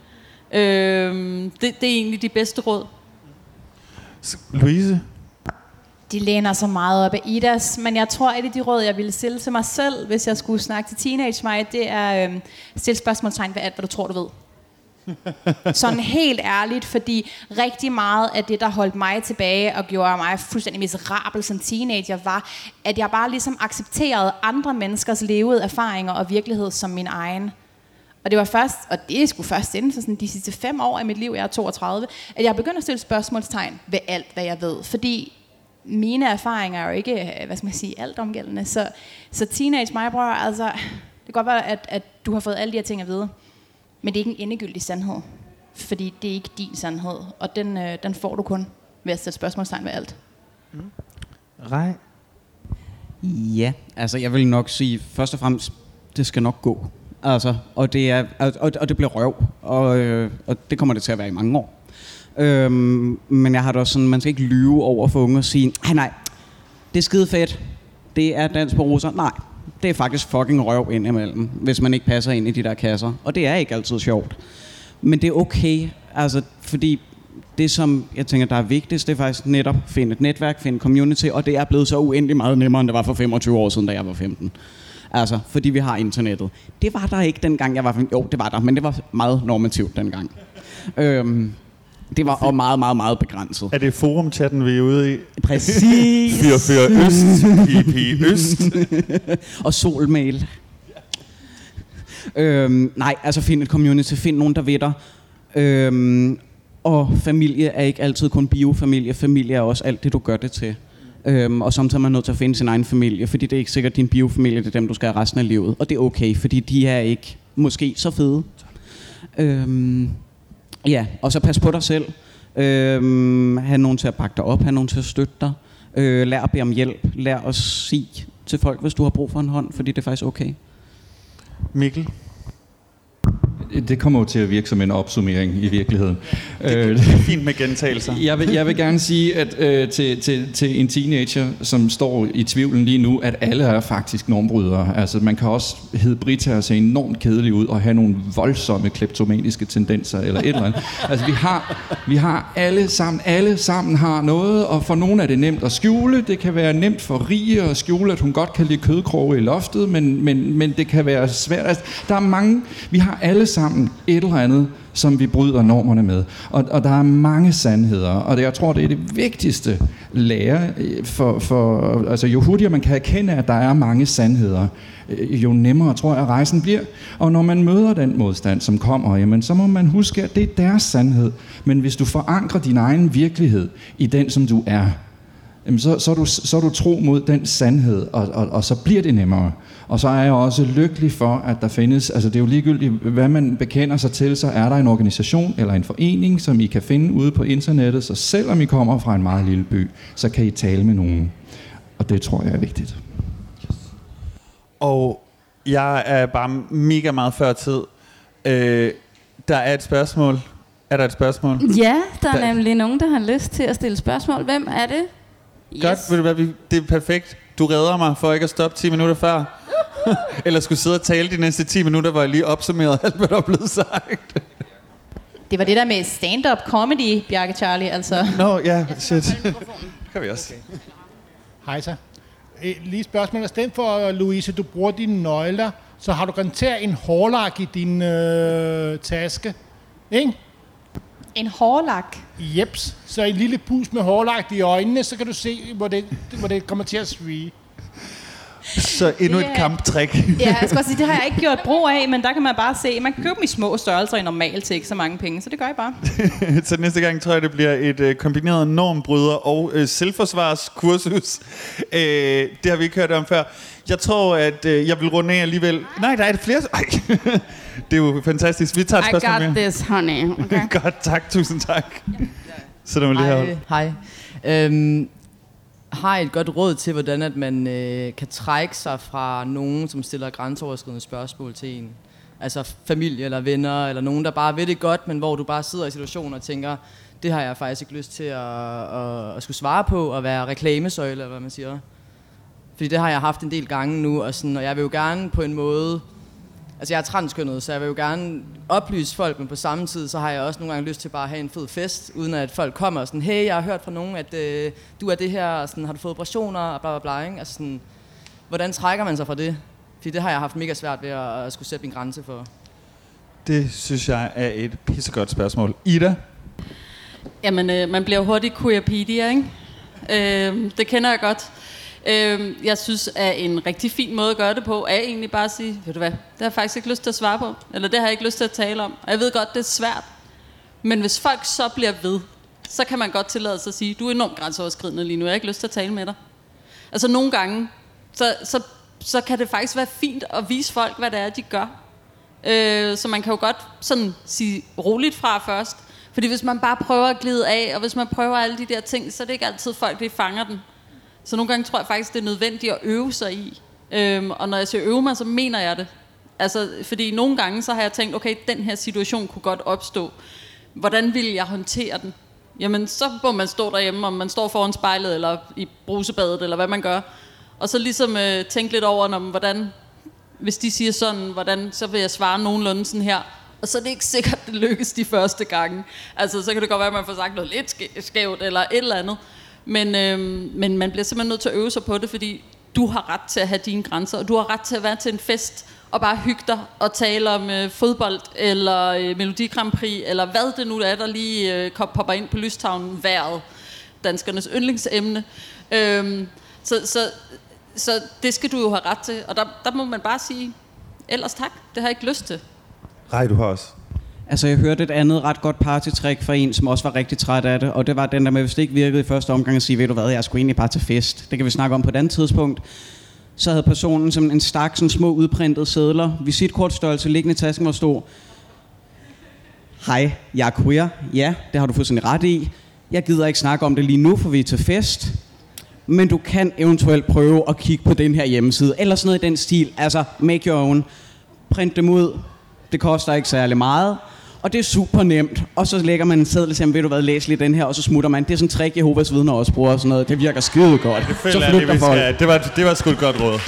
Øh, det, det er egentlig de bedste råd. Louise? De læner så meget op af Idas, men jeg tror, at de råd, jeg ville stille til mig selv, hvis jeg skulle snakke til teenage mig, det er øh, stille spørgsmålstegn ved alt, hvad du tror, du ved. [LAUGHS] Sådan helt ærligt, fordi rigtig meget af det, der holdt mig tilbage og gjorde mig fuldstændig miserabel som teenager, var, at jeg bare ligesom accepterede andre menneskers levede erfaringer og virkelighed som min egen. Og det var først, og det sgu først inden for sådan de sidste fem år af mit liv, jeg er 32, at jeg begyndte at stille spørgsmålstegn ved alt, hvad jeg ved. Fordi mine erfaringer er jo ikke, øh, hvad skal man sige, alt omgældende. Så, så teenage mig, bror, altså, det kan godt være, at, at du har fået alle de her ting at vide. Men det er ikke en endegyldig sandhed. Fordi det er ikke din sandhed. Og den, øh, den får du kun ved at sætte spørgsmålstegn ved alt. Mm. Rej? Ja, altså jeg vil nok sige, først og fremmest, det skal nok gå. Altså, og det, er, og, og det bliver røv, og, øh, og det kommer det til at være i mange år. Øhm, men jeg har da også sådan, man skal ikke lyve over for unge og sige, nej nej, det er skide fedt, det er dans på russer. Nej, det er faktisk fucking røv ind imellem, hvis man ikke passer ind i de der kasser. Og det er ikke altid sjovt. Men det er okay, altså, fordi det, som jeg tænker, der er vigtigst, det er faktisk netop at finde et netværk, finde community, og det er blevet så uendelig meget nemmere, end det var for 25 år siden, da jeg var 15. Altså, fordi vi har internettet. Det var der ikke dengang, jeg var 15. Jo, det var der, men det var meget normativt dengang. Øhm, det var og meget, meget, meget begrænset. Er det forumchatten, vi er ude i? Præcis. fyr, fyr, øst, pipi, øst. [LAUGHS] og solmail. Øhm, nej, altså find et community, find nogen, der ved dig. Øhm, og familie er ikke altid kun biofamilie. Familie er også alt det, du gør det til. Øhm, og samtidig er man nødt til at finde sin egen familie, fordi det er ikke sikkert, at din biofamilie det er dem, du skal have resten af livet. Og det er okay, fordi de er ikke måske så fede. Øhm, ja, og så pas på dig selv. Øhm, have nogen til at bakke dig op, have nogen til at støtte dig. Øh, lær at bede om hjælp. Lær at sige til folk, hvis du har brug for en hånd, fordi det er faktisk okay. Mikkel? Det kommer jo til at virke som en opsummering i virkeligheden. Det, det er fint med gentagelser. [LAUGHS] Jeg vil, jeg vil gerne sige at øh, til, til, til en teenager, som står i tvivlen lige nu, at alle er faktisk normbrydere. Altså man kan også hedde Brita og se enormt kedelig ud og have nogle voldsomme kleptomaniske tendenser eller et eller andet. Altså vi har, vi har alle sammen, alle sammen har noget, og for nogle er det nemt at skjule. Det kan være nemt for Rie at skjule, at hun godt kan lide kødkroge i loftet, men, men, men det kan være svært. Altså, der er mange, vi har alle sammen sammen et eller andet, som vi bryder normerne med. Og, og der er mange sandheder, og det, jeg tror, det er det vigtigste lære, øh, for, for, altså jo hurtigere man kan erkende, at der er mange sandheder, øh, jo nemmere tror jeg, at rejsen bliver. Og når man møder den modstand, som kommer, jamen, så må man huske, at det er deres sandhed. Men hvis du forankrer din egen virkelighed i den, som du er, jamen så, så, er du, så er du tro mod den sandhed, og, og, og så bliver det nemmere. Og så er jeg også lykkelig for, at der findes, altså det er jo ligegyldigt, hvad man bekender sig til, så er der en organisation eller en forening, som I kan finde ude på internettet, så selvom I kommer fra en meget lille by, så kan I tale med nogen. Og det tror jeg er vigtigt. Og jeg er bare mega meget før tid. Øh, der er et spørgsmål. Er der et spørgsmål? Ja, der er Der- nemlig nogen, der har lyst til at stille spørgsmål. Hvem er det? Yes. Godt, ved du hvad, vi, det er perfekt. Du redder mig for ikke at stoppe 10 minutter før. [LAUGHS] Eller skulle sidde og tale de næste 10 minutter, hvor jeg lige opsummerede alt, hvad der er blevet sagt. Det var det der med stand-up comedy, Bjarke Charlie, altså. Nå, ja, shit. [LAUGHS] Kan vi også. Hej så. Øh, Lige et spørgsmål. I stedet for, Louise, du bruger dine nøgler, så har du garanteret en hårlak i din øh, taske. Ikke? En hårlak. Jeps. Så en lille pus med hårlak i øjnene, så kan du se, hvor det, hvor det kommer til at svige. Så endnu et Det er- kamptrik. Ja, jeg skal også sige, det har jeg ikke gjort brug af, men der kan man bare se, man kan købe dem i små størrelser i normalt til ikke så mange penge, så det gør jeg bare. [LAUGHS] så næste gang tror jeg, det bliver et øh, kombineret normbryder og øh, selvforsvarskursus. Øh, det har vi ikke hørt om før. Jeg tror, at øh, jeg vil runde af alligevel. Nej, der er et flere. Ej. [LAUGHS] det er jo fantastisk. Vi tager et I spørgsmål got mere. this, honey. Okay. [LAUGHS] Godt, tak. Tusind tak. Så der må lige have Hej. Hej. Øhm, har et godt råd til, hvordan at man øh, kan trække sig fra nogen, som stiller grænseoverskridende spørgsmål til en? Altså familie eller venner, eller nogen, der bare ved det godt, men hvor du bare sidder i situationer og tænker, det har jeg faktisk ikke lyst til at, at, at skulle svare på, og være reklamesøjle, eller hvad man siger. Fordi det har jeg haft en del gange nu, og, sådan, og jeg vil jo gerne på en måde... Altså jeg er transkønnet, så jeg vil jo gerne oplyse folk, men på samme tid, så har jeg også nogle gange lyst til bare at have en fed fest, uden at folk kommer og sådan, hey, jeg har hørt fra nogen, at øh, du er det her, og sådan, har du fået operationer, og bla bla bla, ikke? Altså sådan, hvordan trækker man sig fra det? Fordi det har jeg haft mega svært ved at, at skulle sætte min grænse for. Det synes jeg er et pissegodt spørgsmål. Ida? Jamen, øh, man bliver hurtigt queerpedia, ikke? Øh, det kender jeg godt. Øh, jeg synes, at en rigtig fin måde at gøre det på, er egentlig bare at sige, ved du hvad, det har jeg faktisk ikke lyst til at svare på, eller det har jeg ikke lyst til at tale om. Og jeg ved godt, det er svært. Men hvis folk så bliver ved, så kan man godt tillade sig at sige, du er enormt grænseoverskridende lige nu, jeg har ikke lyst til at tale med dig. Altså nogle gange, så, så, så kan det faktisk være fint at vise folk, hvad det er, de gør. Øh, så man kan jo godt sådan sige roligt fra først. Fordi hvis man bare prøver at glide af, og hvis man prøver alle de der ting, så er det ikke altid folk, der fanger den. Så nogle gange tror jeg faktisk, det er nødvendigt at øve sig i. Øhm, og når jeg siger øve mig, så mener jeg det. Altså, fordi nogle gange, så har jeg tænkt, okay, den her situation kunne godt opstå. Hvordan ville jeg håndtere den? Jamen, så må man stå derhjemme, om man står foran spejlet, eller i brusebadet, eller hvad man gør. Og så ligesom øh, tænke lidt over, når, hvordan, hvis de siger sådan, hvordan, så vil jeg svare nogenlunde sådan her. Og så er det ikke sikkert, det lykkes de første gange. Altså, så kan det godt være, at man får sagt noget lidt skævt, eller et eller andet. Men, øhm, men man bliver simpelthen nødt til at øve sig på det, fordi du har ret til at have dine grænser, og du har ret til at være til en fest, og bare hygge dig og tale om øh, fodbold, eller øh, Melodi Grand Prix, eller hvad det nu er, der lige øh, popper ind på lystavnen vejret. Danskernes yndlingsemne. Øhm, så, så, så det skal du jo have ret til, og der, der må man bare sige, ellers tak, det har jeg ikke lyst til. Rej, du har også. Altså, jeg hørte et andet ret godt partytrick fra en, som også var rigtig træt af det, og det var den der med, hvis det ikke virkede i første omgang, at sige, ved du hvad, jeg skulle egentlig bare til fest. Det kan vi snakke om på et andet tidspunkt. Så havde personen som en stak sådan små udprintede sædler, visitkortstørrelse liggende i tasken, hvor stod, Hej, jeg er queer. Ja, det har du fuldstændig ret i. Jeg gider ikke snakke om det lige nu, for vi er til fest. Men du kan eventuelt prøve at kigge på den her hjemmeside, eller sådan noget i den stil. Altså, make your own. Print dem ud. Det koster ikke særlig meget. Og det er super nemt. Og så lægger man en seddel til, ved du hvad, læs lige den her, og så smutter man. Det er sådan en trick, Jehovas vidner også bruger og sådan noget. Det virker skide godt. Det så føler jeg, flygter det, vi folk. skal. Det var, det var sgu et godt råd.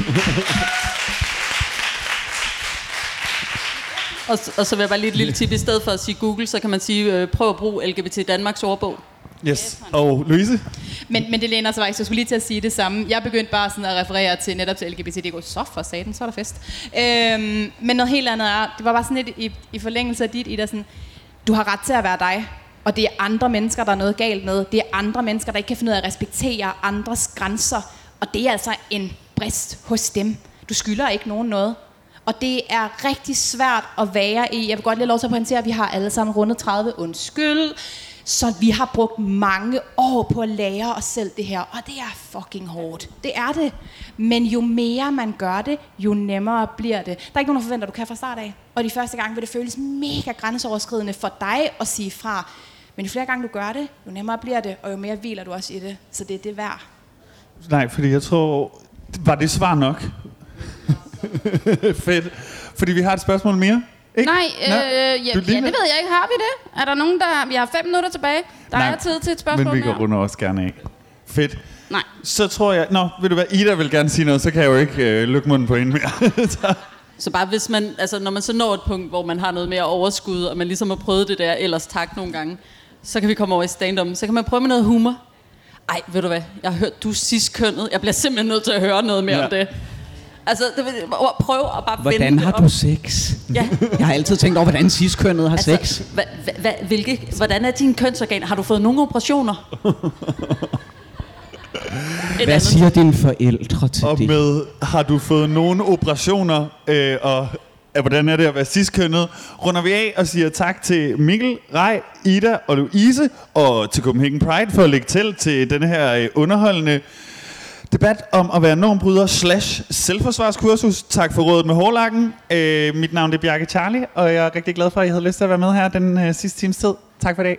Og, og så vil jeg bare lige et lille tip. I stedet for at sige Google, så kan man sige, øh, prøv at bruge LGBT Danmarks ordbog. Yes. Og Louise? Men, men det læner sig faktisk, jeg skulle lige til at sige det samme. Jeg begyndte bare sådan at referere til netop til LGBTQ. Så for satan, så er der fest. Øhm, men noget helt andet er, det var bare sådan lidt i, i forlængelse af dit, Ida, sådan, du har ret til at være dig. Og det er andre mennesker, der er noget galt med. Det er andre mennesker, der ikke kan finde ud af at respektere andres grænser. Og det er altså en brist hos dem. Du skylder ikke nogen noget. Og det er rigtig svært at være i. Jeg vil godt lige lov til at pointere, at vi har alle sammen rundet 30. Undskyld. Så vi har brugt mange år på at lære os selv det her, og det er fucking hårdt. Det er det. Men jo mere man gør det, jo nemmere bliver det. Der er ikke nogen, der forventer, at du kan fra start af. Og de første gange vil det føles mega grænseoverskridende for dig at sige fra. Men jo flere gange du gør det, jo nemmere bliver det, og jo mere hviler du også i det. Så det er det værd. Nej, fordi jeg tror... Var det svar nok? [LAUGHS] Fedt. Fordi vi har et spørgsmål mere. Ikke? Nej, øh, ja, ja, det ved jeg ikke. Har vi det? Er der nogen, der... Vi har fem minutter tilbage. Der Nej, er tid til et spørgsmål Men vi går mere. rundt også gerne af. Fedt. Nej. Så tror jeg... Nå, ved du hvad? Ida vil gerne sige noget, så kan jeg jo ikke øh, lukke munden på hende mere. [LAUGHS] så, Så bare hvis man, altså når man så når et punkt, hvor man har noget mere overskud, og man ligesom har prøvet det der ellers tak nogle gange, så kan vi komme over i stand Så kan man prøve med noget humor. Ej, ved du hvad, jeg har hørt, du er sidstkønnet. Jeg bliver simpelthen nødt til at høre noget mere ja. om det. Altså, det, vil- prøv at bare Hvordan vende har du op. sex? Ja. Jeg har altid tænkt over, hvordan ciskønnet har sex. Altså, hva, hva, hva, hvilke, hvordan er dine kønsorganer? Har du fået nogle operationer? Et Hvad andet. siger dine forældre til og det? med, har du fået nogle operationer, øh, og ja, hvordan er det at være ciskønnet, runder vi af og siger tak til Mikkel, Rej, Ida og Louise, og til Copenhagen Pride for at lægge til til denne her øh, underholdende debat om at være normbryder slash selvforsvarskursus. Tak for rådet med hårlakken. Øh, mit navn er Bjarke Charlie, og jeg er rigtig glad for, at I havde lyst til at være med her den øh, sidste times tid. Tak for i dag.